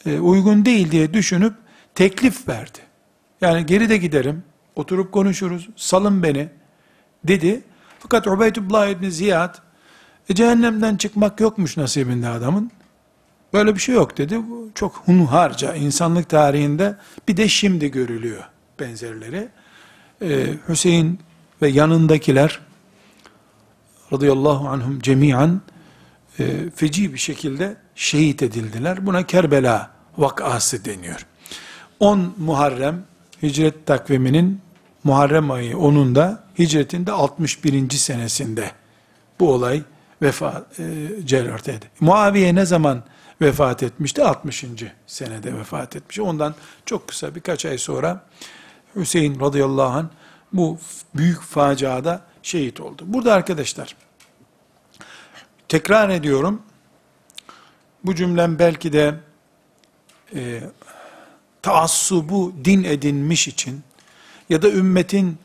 e, uygun değil diye düşünüp teklif verdi. Yani geri de giderim, oturup konuşuruz, salın beni dedi. Fakat Ubeydullah İbni Ziyad, e, cehennemden çıkmak yokmuş nasibinde adamın. Böyle bir şey yok dedi. Çok hunharca insanlık tarihinde bir de şimdi görülüyor benzerleri. Ee, Hüseyin ve yanındakiler radıyallahu anhum cemiyan e, feci bir şekilde şehit edildiler. Buna Kerbela vakası deniyor. 10 Muharrem hicret takviminin Muharrem ayı 10'unda hicretin de 61. senesinde bu olay vefat e, etti. Muaviye ne zaman vefat etmişti? 60. senede vefat etmiş. Ondan çok kısa birkaç ay sonra Hüseyin radıyallahu anh bu büyük faciada şehit oldu. Burada arkadaşlar tekrar ediyorum bu cümlem belki de e, taassubu din edinmiş için ya da ümmetin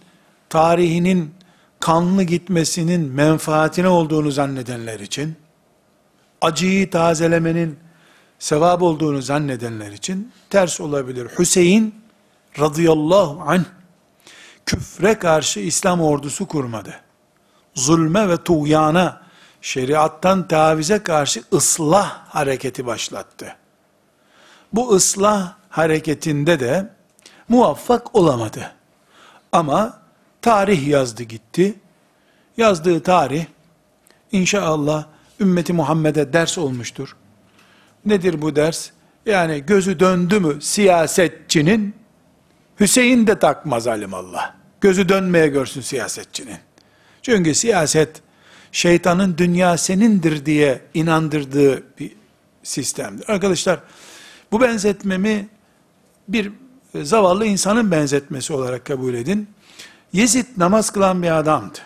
tarihinin kanlı gitmesinin menfaatine olduğunu zannedenler için acıyı tazelemenin sevap olduğunu zannedenler için ters olabilir. Hüseyin radıyallahu anh küfre karşı İslam ordusu kurmadı. Zulme ve tuğyana, şeriattan tavize karşı ıslah hareketi başlattı. Bu ıslah hareketinde de muvaffak olamadı. Ama tarih yazdı gitti. Yazdığı tarih inşallah ümmeti Muhammed'e ders olmuştur. Nedir bu ders? Yani gözü döndü mü siyasetçinin, Hüseyin de takmaz alimallah. Gözü dönmeye görsün siyasetçinin. Çünkü siyaset, şeytanın dünya senindir diye inandırdığı bir sistemdir. Arkadaşlar, bu benzetmemi bir zavallı insanın benzetmesi olarak kabul edin. Yezid namaz kılan bir adamdı.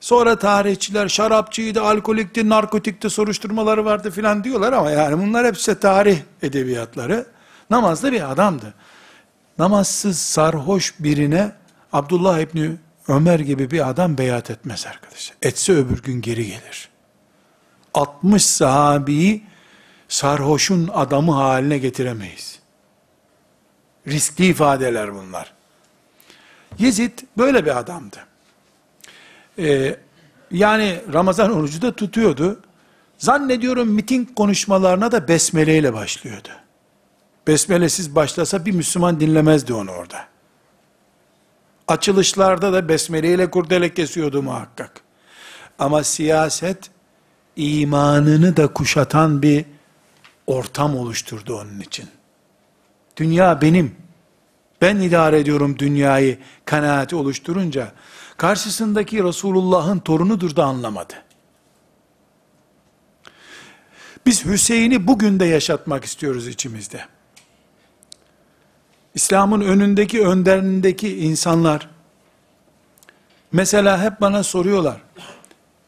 Sonra tarihçiler şarapçıydı, alkolikti, narkotikti, soruşturmaları vardı filan diyorlar ama yani bunlar hepsi tarih edebiyatları. Namazlı bir adamdı. Namazsız sarhoş birine Abdullah İbni Ömer gibi bir adam beyat etmez arkadaşlar. Etse öbür gün geri gelir. 60 sahabiyi sarhoşun adamı haline getiremeyiz. Riskli ifadeler bunlar. Yezid böyle bir adamdı. Ee, yani Ramazan orucu da tutuyordu. Zannediyorum miting konuşmalarına da besmele ile başlıyordu. Besmelesiz başlasa bir Müslüman dinlemezdi onu orada. Açılışlarda da besmele ile kurdele kesiyordu muhakkak. Ama siyaset imanını da kuşatan bir ortam oluşturdu onun için. Dünya benim. Ben idare ediyorum dünyayı kanaati oluşturunca karşısındaki Resulullah'ın torunudur da anlamadı. Biz Hüseyin'i bugün de yaşatmak istiyoruz içimizde. İslam'ın önündeki, önderindeki insanlar, mesela hep bana soruyorlar,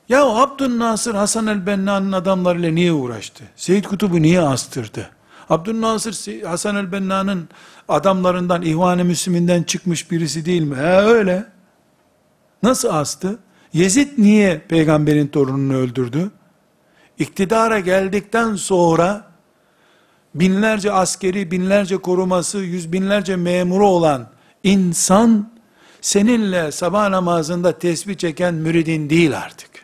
ya Abdülnasır Hasan el-Benna'nın adamlarıyla niye uğraştı? Seyyid Kutub'u niye astırdı? Abdülnasır Hasan el-Benna'nın adamlarından, İhvan-ı Müslüminden çıkmış birisi değil mi? He öyle. Nasıl astı? Yezid niye peygamberin torununu öldürdü? İktidara geldikten sonra binlerce askeri, binlerce koruması, yüz binlerce memuru olan insan seninle sabah namazında tesbih çeken müridin değil artık.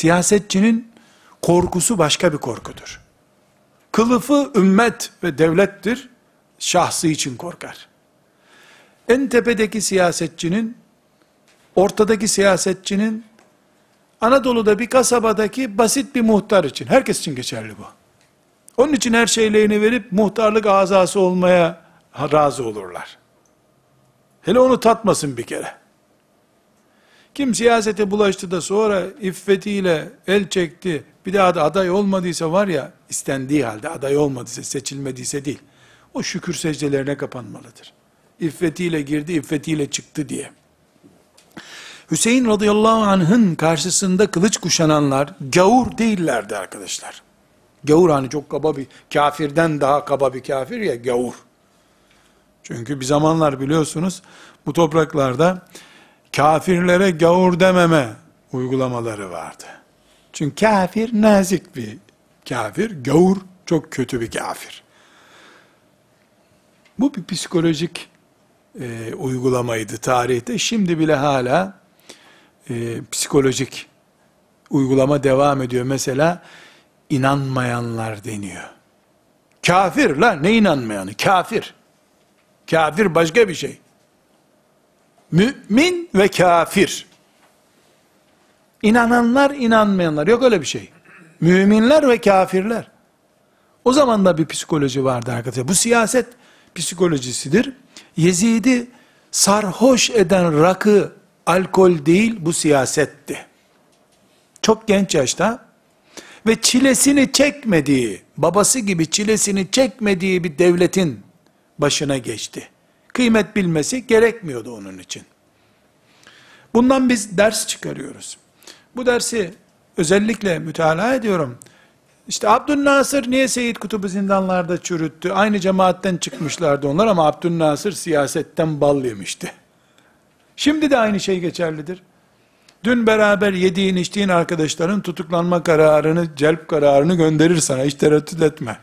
Siyasetçinin korkusu başka bir korkudur. Kılıfı ümmet ve devlettir, şahsı için korkar. En tepedeki siyasetçinin, ortadaki siyasetçinin, Anadolu'da bir kasabadaki basit bir muhtar için, herkes için geçerli bu. Onun için her şeylerini verip muhtarlık azası olmaya razı olurlar. Hele onu tatmasın bir kere. Kim siyasete bulaştı da sonra iffetiyle el çekti, bir daha da aday olmadıysa var ya, istendiği halde aday olmadıysa, seçilmediyse değil. O şükür secdelerine kapanmalıdır. İffetiyle girdi, iffetiyle çıktı diye. Hüseyin radıyallahu anh'ın karşısında kılıç kuşananlar gavur değillerdi arkadaşlar. Gavur hani çok kaba bir kafirden daha kaba bir kafir ya gavur. Çünkü bir zamanlar biliyorsunuz bu topraklarda kafirlere gavur dememe uygulamaları vardı. Çünkü kafir nazik bir kafir, gavur çok kötü bir kafir. Bu bir psikolojik e, uygulamaydı tarihte. Şimdi bile hala e, psikolojik uygulama devam ediyor. Mesela inanmayanlar deniyor. Kafir la ne inanmayanı? Kafir. Kafir başka bir şey. Mümin ve kafir. İnananlar, inanmayanlar. Yok öyle bir şey. Müminler ve kafirler. O zaman da bir psikoloji vardı arkadaşlar. Bu siyaset psikolojisidir. Yezid'i sarhoş eden rakı, alkol değil bu siyasetti. Çok genç yaşta ve çilesini çekmediği, babası gibi çilesini çekmediği bir devletin başına geçti. Kıymet bilmesi gerekmiyordu onun için. Bundan biz ders çıkarıyoruz. Bu dersi özellikle mütalaa ediyorum. İşte Abdülnasır niye Seyyid Kutub'u zindanlarda çürüttü? Aynı cemaatten çıkmışlardı onlar ama Abdülnasır siyasetten bal yemişti. Şimdi de aynı şey geçerlidir. Dün beraber yediğin içtiğin arkadaşların tutuklanma kararını, celp kararını gönderir sana. Hiç tereddüt etme.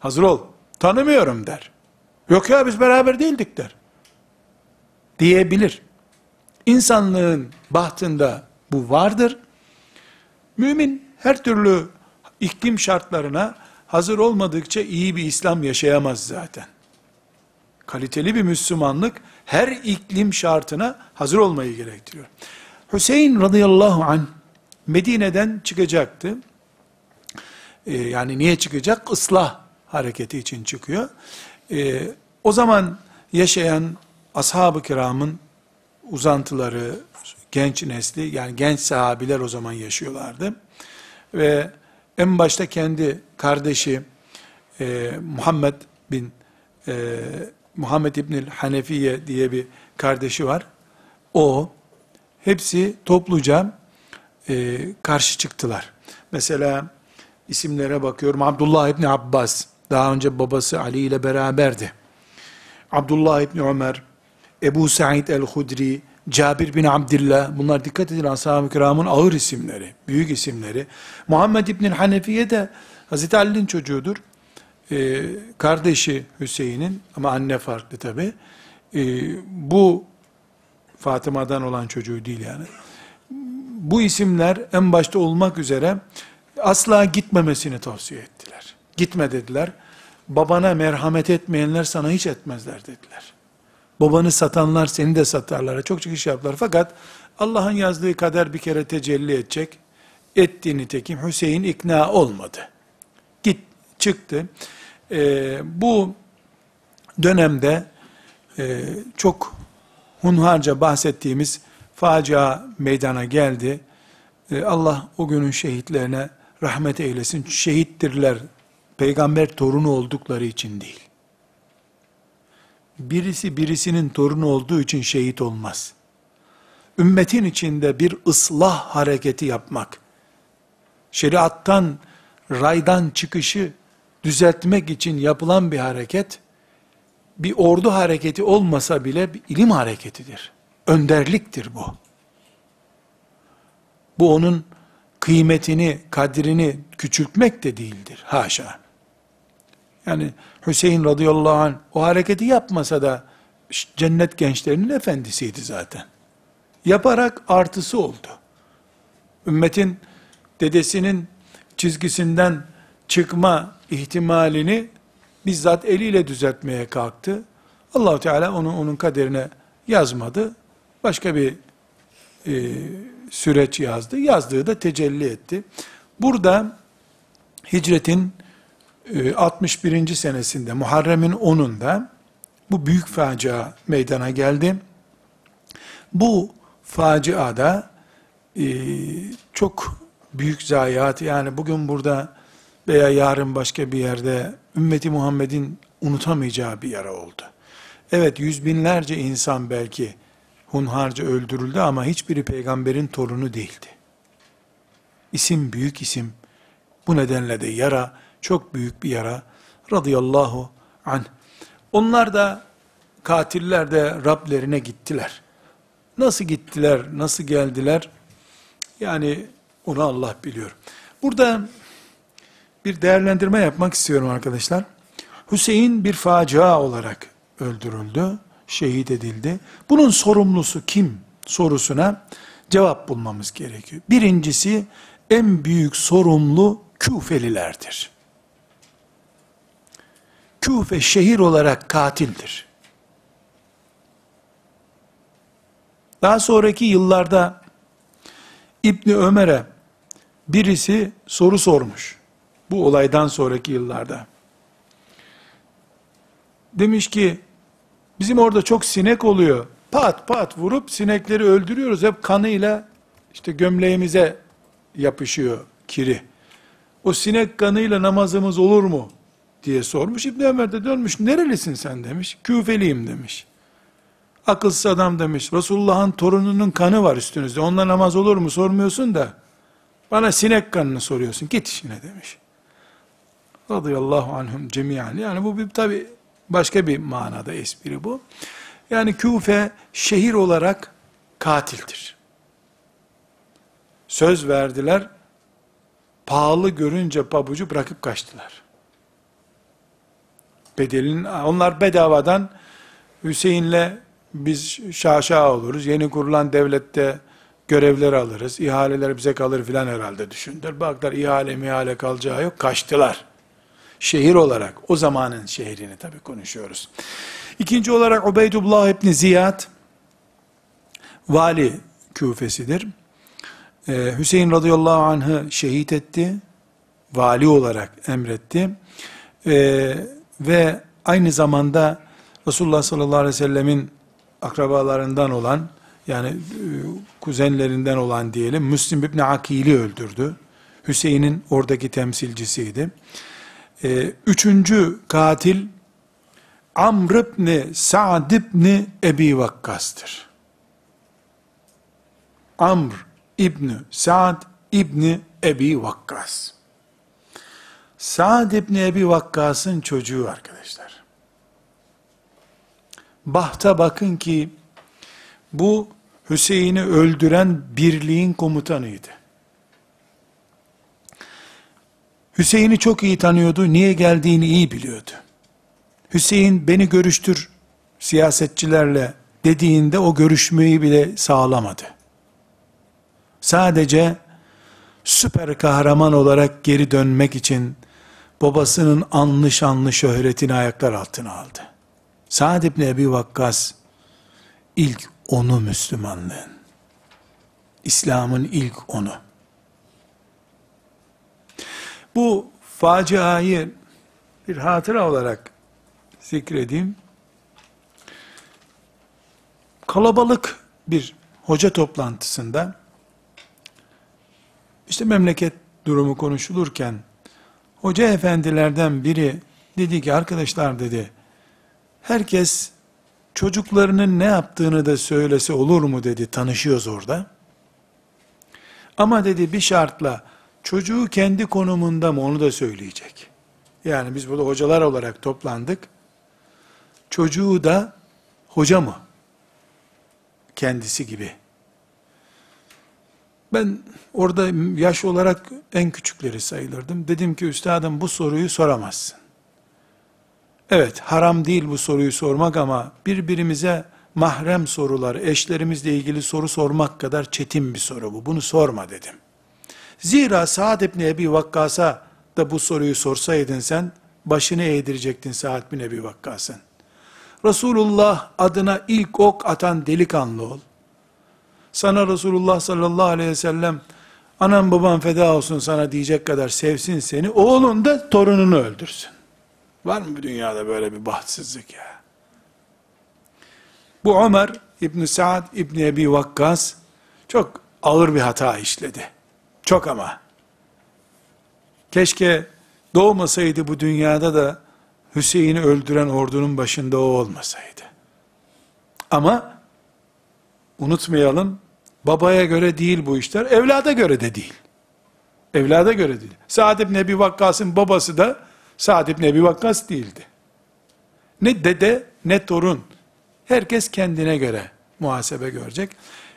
Hazır ol. Tanımıyorum der. Yok ya biz beraber değildik der. Diyebilir. İnsanlığın bahtında bu vardır. Mümin her türlü iklim şartlarına hazır olmadıkça iyi bir İslam yaşayamaz zaten. Kaliteli bir Müslümanlık her iklim şartına hazır olmayı gerektiriyor. Hüseyin radıyallahu anh Medine'den çıkacaktı. Ee, yani niye çıkacak? Islah hareketi için çıkıyor. Ee, o zaman yaşayan ashab-ı kiramın uzantıları, genç nesli, yani genç sahabiler o zaman yaşıyorlardı. Ve en başta kendi kardeşi e, Muhammed bin e, Muhammed İbnül Hanefiye diye bir kardeşi var. O hepsi topluca e, karşı çıktılar. Mesela isimlere bakıyorum. Abdullah İbni Abbas, daha önce babası Ali ile beraberdi. Abdullah İbni Ömer, Ebu Said el-Hudri, Cabir bin Abdillah, bunlar dikkat edin ashab-ı kiramın ağır isimleri, büyük isimleri. Muhammed İbni Hanefiye de Hazreti Ali'nin çocuğudur. Ee, kardeşi Hüseyin'in ama anne farklı tabi. Ee, bu Fatıma'dan olan çocuğu değil yani. Bu isimler en başta olmak üzere asla gitmemesini tavsiye ettiler. Gitme dediler. Babana merhamet etmeyenler sana hiç etmezler dediler. Babanı satanlar seni de satarlar. Çok çıkış yaptılar. Fakat Allah'ın yazdığı kader bir kere tecelli edecek. Ettiğini tekim Hüseyin ikna olmadı. Git çıktı. Ee, bu dönemde e, çok hunharca bahsettiğimiz facia meydana geldi. Ee, Allah o günün şehitlerine rahmet eylesin. Şehittirler. Peygamber torunu oldukları için değil. Birisi birisinin torunu olduğu için şehit olmaz. Ümmetin içinde bir ıslah hareketi yapmak, şeriattan, raydan çıkışı düzeltmek için yapılan bir hareket, bir ordu hareketi olmasa bile bir ilim hareketidir. Önderliktir bu. Bu onun kıymetini, kadrini küçültmek de değildir. Haşa. Yani Hüseyin radıyallahu anh o hareketi yapmasa da cennet gençlerinin efendisiydi zaten. Yaparak artısı oldu. Ümmetin dedesinin çizgisinden çıkma ihtimalini bizzat eliyle düzeltmeye kalktı. Allahu Teala onu onun kaderine yazmadı. Başka bir e, süreç yazdı. Yazdığı da tecelli etti. Burada hicretin 61. E, senesinde Muharrem'in 10'unda bu büyük facia meydana geldi. Bu faciada e, çok büyük zayiat yani bugün burada veya yarın başka bir yerde ümmeti Muhammed'in unutamayacağı bir yara oldu. Evet yüz binlerce insan belki hunharca öldürüldü ama hiçbiri peygamberin torunu değildi. İsim büyük isim. Bu nedenle de yara çok büyük bir yara. Radıyallahu anh. Onlar da katiller de Rablerine gittiler. Nasıl gittiler, nasıl geldiler? Yani onu Allah biliyor. Burada bir değerlendirme yapmak istiyorum arkadaşlar. Hüseyin bir facia olarak öldürüldü, şehit edildi. Bunun sorumlusu kim sorusuna cevap bulmamız gerekiyor. Birincisi en büyük sorumlu Küfelilerdir. Küfe şehir olarak katildir. Daha sonraki yıllarda İbni Ömer'e birisi soru sormuş. Bu olaydan sonraki yıllarda. Demiş ki, bizim orada çok sinek oluyor. Pat pat vurup sinekleri öldürüyoruz. Hep kanıyla işte gömleğimize yapışıyor kiri. O sinek kanıyla namazımız olur mu? Diye sormuş. İbn Ömer de dönmüş. Nerelisin sen demiş. Küfeliyim demiş. Akılsız adam demiş. Resulullah'ın torununun kanı var üstünüzde. Onunla namaz olur mu sormuyorsun da bana sinek kanını soruyorsun. Git işine demiş. Radıyallahu anhum cemiyan. Yani bu bir tabi başka bir manada espri bu. Yani Küfe şehir olarak katildir. Söz verdiler, pahalı görünce pabucu bırakıp kaçtılar. Bedelin, onlar bedavadan Hüseyin'le biz şaşa oluruz. Yeni kurulan devlette görevler alırız. ihaleler bize kalır filan herhalde düşündüler. Baklar ihale mihale kalacağı yok. Kaçtılar. Şehir olarak, o zamanın şehrini tabi konuşuyoruz. İkinci olarak Ubeydullah İbni Ziyad, vali küfesidir. Ee, Hüseyin radıyallahu anh'ı şehit etti, vali olarak emretti. Ee, ve aynı zamanda Resulullah sallallahu aleyhi ve sellemin akrabalarından olan, yani e, kuzenlerinden olan diyelim, Müslim İbni Akil'i öldürdü. Hüseyin'in oradaki temsilcisiydi. Ee, üçüncü katil, Amr ibn Sa'd ibn Ebi Vakkas'tır. Amr İbni Sa'd İbni Ebi Vakkas. Sa'd İbni Ebi Vakkas'ın çocuğu arkadaşlar. Bahta bakın ki bu Hüseyin'i öldüren birliğin komutanıydı. Hüseyin'i çok iyi tanıyordu, niye geldiğini iyi biliyordu. Hüseyin beni görüştür siyasetçilerle dediğinde o görüşmeyi bile sağlamadı. Sadece süper kahraman olarak geri dönmek için babasının anlı şanlı şöhretini ayaklar altına aldı. Sa'd ibn Ebi Vakkas ilk onu Müslümanlığın. İslam'ın ilk onu. Bu faciayı bir hatıra olarak zikredeyim. Kalabalık bir hoca toplantısında işte memleket durumu konuşulurken hoca efendilerden biri dedi ki arkadaşlar dedi herkes çocuklarının ne yaptığını da söylese olur mu dedi tanışıyoruz orada. Ama dedi bir şartla çocuğu kendi konumunda mı onu da söyleyecek. Yani biz burada hocalar olarak toplandık. Çocuğu da hoca mı? Kendisi gibi. Ben orada yaş olarak en küçükleri sayılırdım. Dedim ki üstadım bu soruyu soramazsın. Evet haram değil bu soruyu sormak ama birbirimize mahrem sorular, eşlerimizle ilgili soru sormak kadar çetin bir soru bu. Bunu sorma dedim. Zira Sa'd ibn Ebi Vakkas'a da bu soruyu sorsaydın sen, başını eğdirecektin Sa'd bin Ebi Vakkas'ın. Resulullah adına ilk ok atan delikanlı ol. Sana Resulullah sallallahu aleyhi ve sellem, anam babam feda olsun sana diyecek kadar sevsin seni, oğlun da torununu öldürsün. Var mı dünyada böyle bir bahtsızlık ya? Bu Ömer İbn Saad İbn Ebi Vakkas çok ağır bir hata işledi. Çok ama. Keşke doğmasaydı bu dünyada da Hüseyin'i öldüren ordunun başında o olmasaydı. Ama unutmayalım, babaya göre değil bu işler, evlada göre de değil. Evlada göre değil. Sa'd ibn Ebi Vakkas'ın babası da Sa'd ibn Ebi Vakkas değildi. Ne dede ne torun. Herkes kendine göre muhasebe görecek.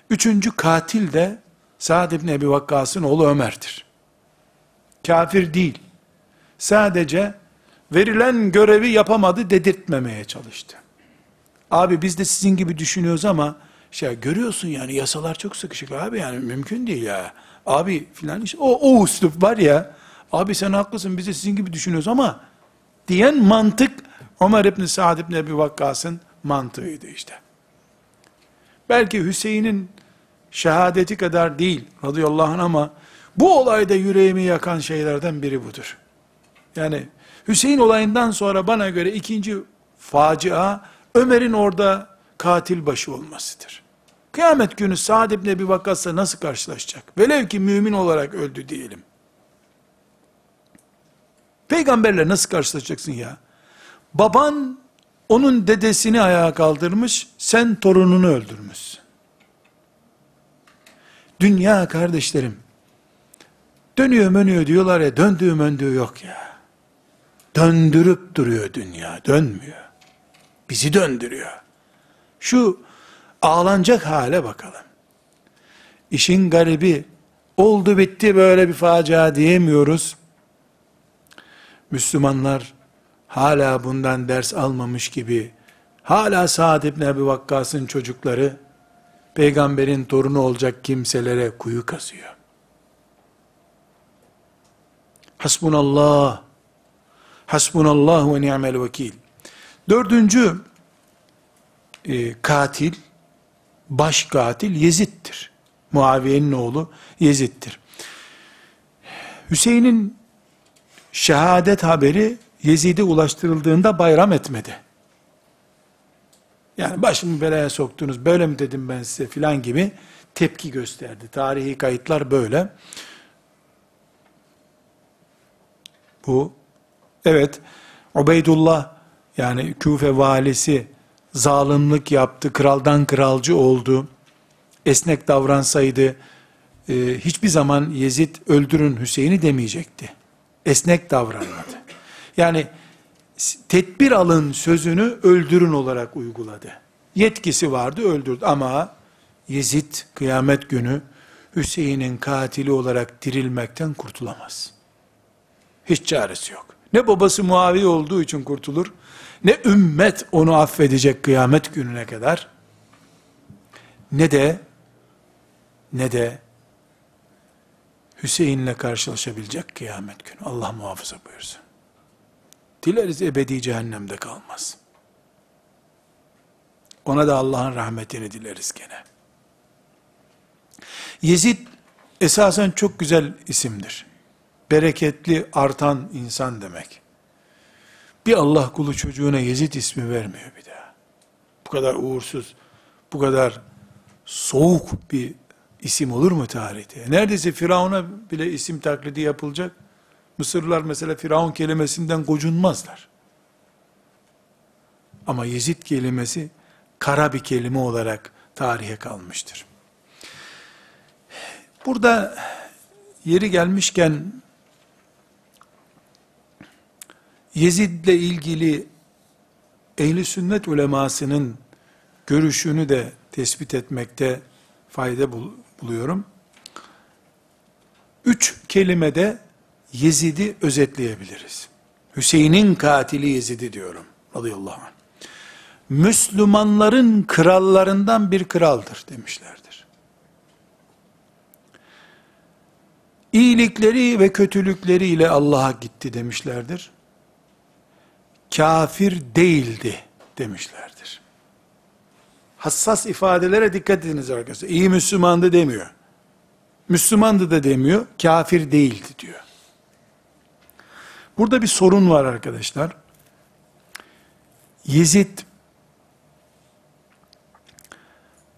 Üçüncü katil de Sa'd ibn Ebi Vakkas'ın oğlu Ömer'dir. Kafir değil. Sadece verilen görevi yapamadı dedirtmemeye çalıştı. Abi biz de sizin gibi düşünüyoruz ama şey görüyorsun yani yasalar çok sıkışık abi yani mümkün değil ya. Abi filan işte o, o üslup var ya abi sen haklısın biz de sizin gibi düşünüyoruz ama diyen mantık Ömer İbn Sa'd İbn Ebi Vakkas'ın mantığıydı işte. Belki Hüseyin'in şehadeti kadar değil radıyallahu anh ama bu olayda yüreğimi yakan şeylerden biri budur. Yani Hüseyin olayından sonra bana göre ikinci facia Ömer'in orada katil başı olmasıdır. Kıyamet günü Sa'd ibn Ebi Vakkas'la nasıl karşılaşacak? Velev ki mümin olarak öldü diyelim. Peygamberle nasıl karşılaşacaksın ya? Baban onun dedesini ayağa kaldırmış, sen torununu öldürmüşsün. Dünya kardeşlerim, dönüyor mönüyor diyorlar ya, döndüğü möndüğü yok ya. Döndürüp duruyor dünya, dönmüyor. Bizi döndürüyor. Şu ağlanacak hale bakalım. İşin garibi, oldu bitti böyle bir facia diyemiyoruz. Müslümanlar hala bundan ders almamış gibi, hala Sa'd ibn Ebi Vakkas'ın çocukları, peygamberin torunu olacak kimselere kuyu kazıyor. Hasbunallah Hasbunallah ve ni'mel vekil. Dördüncü e, katil, baş katil Yezid'dir. Muaviye'nin oğlu Yezid'dir. Hüseyin'in şehadet haberi Yezid'e ulaştırıldığında bayram etmedi. Yani başımı belaya soktunuz, böyle mi dedim ben size filan gibi tepki gösterdi. Tarihi kayıtlar böyle. Bu, evet, Ubeydullah, yani Küfe valisi, zalimlik yaptı, kraldan kralcı oldu, esnek davransaydı, e, hiçbir zaman Yezid öldürün Hüseyin'i demeyecekti. Esnek davranmadı. Yani tedbir alın sözünü öldürün olarak uyguladı. Yetkisi vardı öldürdü ama Yezid kıyamet günü Hüseyin'in katili olarak dirilmekten kurtulamaz. Hiç çaresi yok. Ne babası Muaviye olduğu için kurtulur, ne ümmet onu affedecek kıyamet gününe kadar, ne de, ne de Hüseyin'le karşılaşabilecek kıyamet günü. Allah muhafaza buyursun. Dileriz ebedi cehennemde kalmaz. Ona da Allah'ın rahmetini dileriz gene. Yezid esasen çok güzel isimdir. Bereketli, artan insan demek. Bir Allah kulu çocuğuna Yezid ismi vermiyor bir daha. Bu kadar uğursuz, bu kadar soğuk bir isim olur mu tarihte? Neredeyse Firavun'a bile isim taklidi yapılacak. Mısırlılar mesela Firavun kelimesinden gocunmazlar. Ama Yezid kelimesi kara bir kelime olarak tarihe kalmıştır. Burada yeri gelmişken Yezid'le ilgili ehli sünnet ulemasının görüşünü de tespit etmekte fayda buluyorum. Üç kelimede Yezid'i özetleyebiliriz. Hüseyin'in katili Yezid'i diyorum. Radıyallahu anh. Müslümanların krallarından bir kraldır demişlerdir. İyilikleri ve kötülükleriyle Allah'a gitti demişlerdir. Kafir değildi demişlerdir. Hassas ifadelere dikkat ediniz arkadaşlar. İyi Müslümandı demiyor. Müslümandı da demiyor, kafir değildi diyor. Burada bir sorun var arkadaşlar. Yezid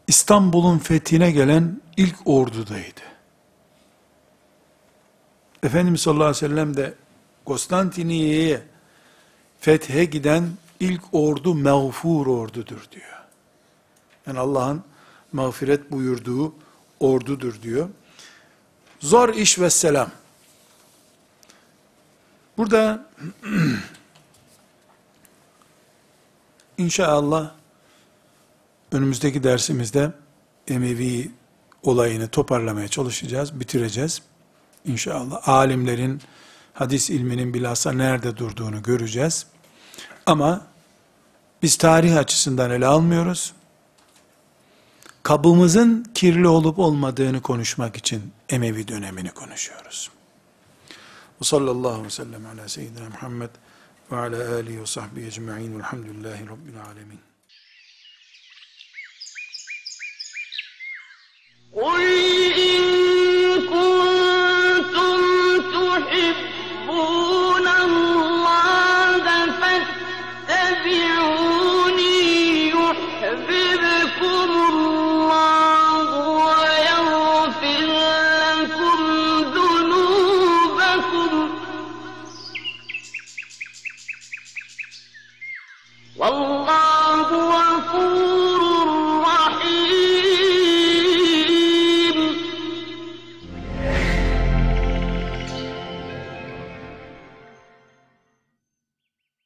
İstanbul'un fethine gelen ilk ordudaydı. Efendimiz sallallahu aleyhi ve sellem de Konstantiniye'ye fethe giden ilk ordu mağfur ordudur diyor. Yani Allah'ın mağfiret buyurduğu ordudur diyor. Zor iş ve selam. Burada [clears throat] inşallah önümüzdeki dersimizde Emevi olayını toparlamaya çalışacağız, bitireceğiz. İnşallah alimlerin hadis ilminin bilhassa nerede durduğunu göreceğiz. Ama biz tarih açısından ele almıyoruz. Kabımızın kirli olup olmadığını konuşmak için Emevi dönemini konuşuyoruz. Ve sallallahu ve sellem ala seyyidina Muhammed ve ala alihi ve sahbihi ecma'in velhamdülillahi rabbil alemin. قل إن كنتم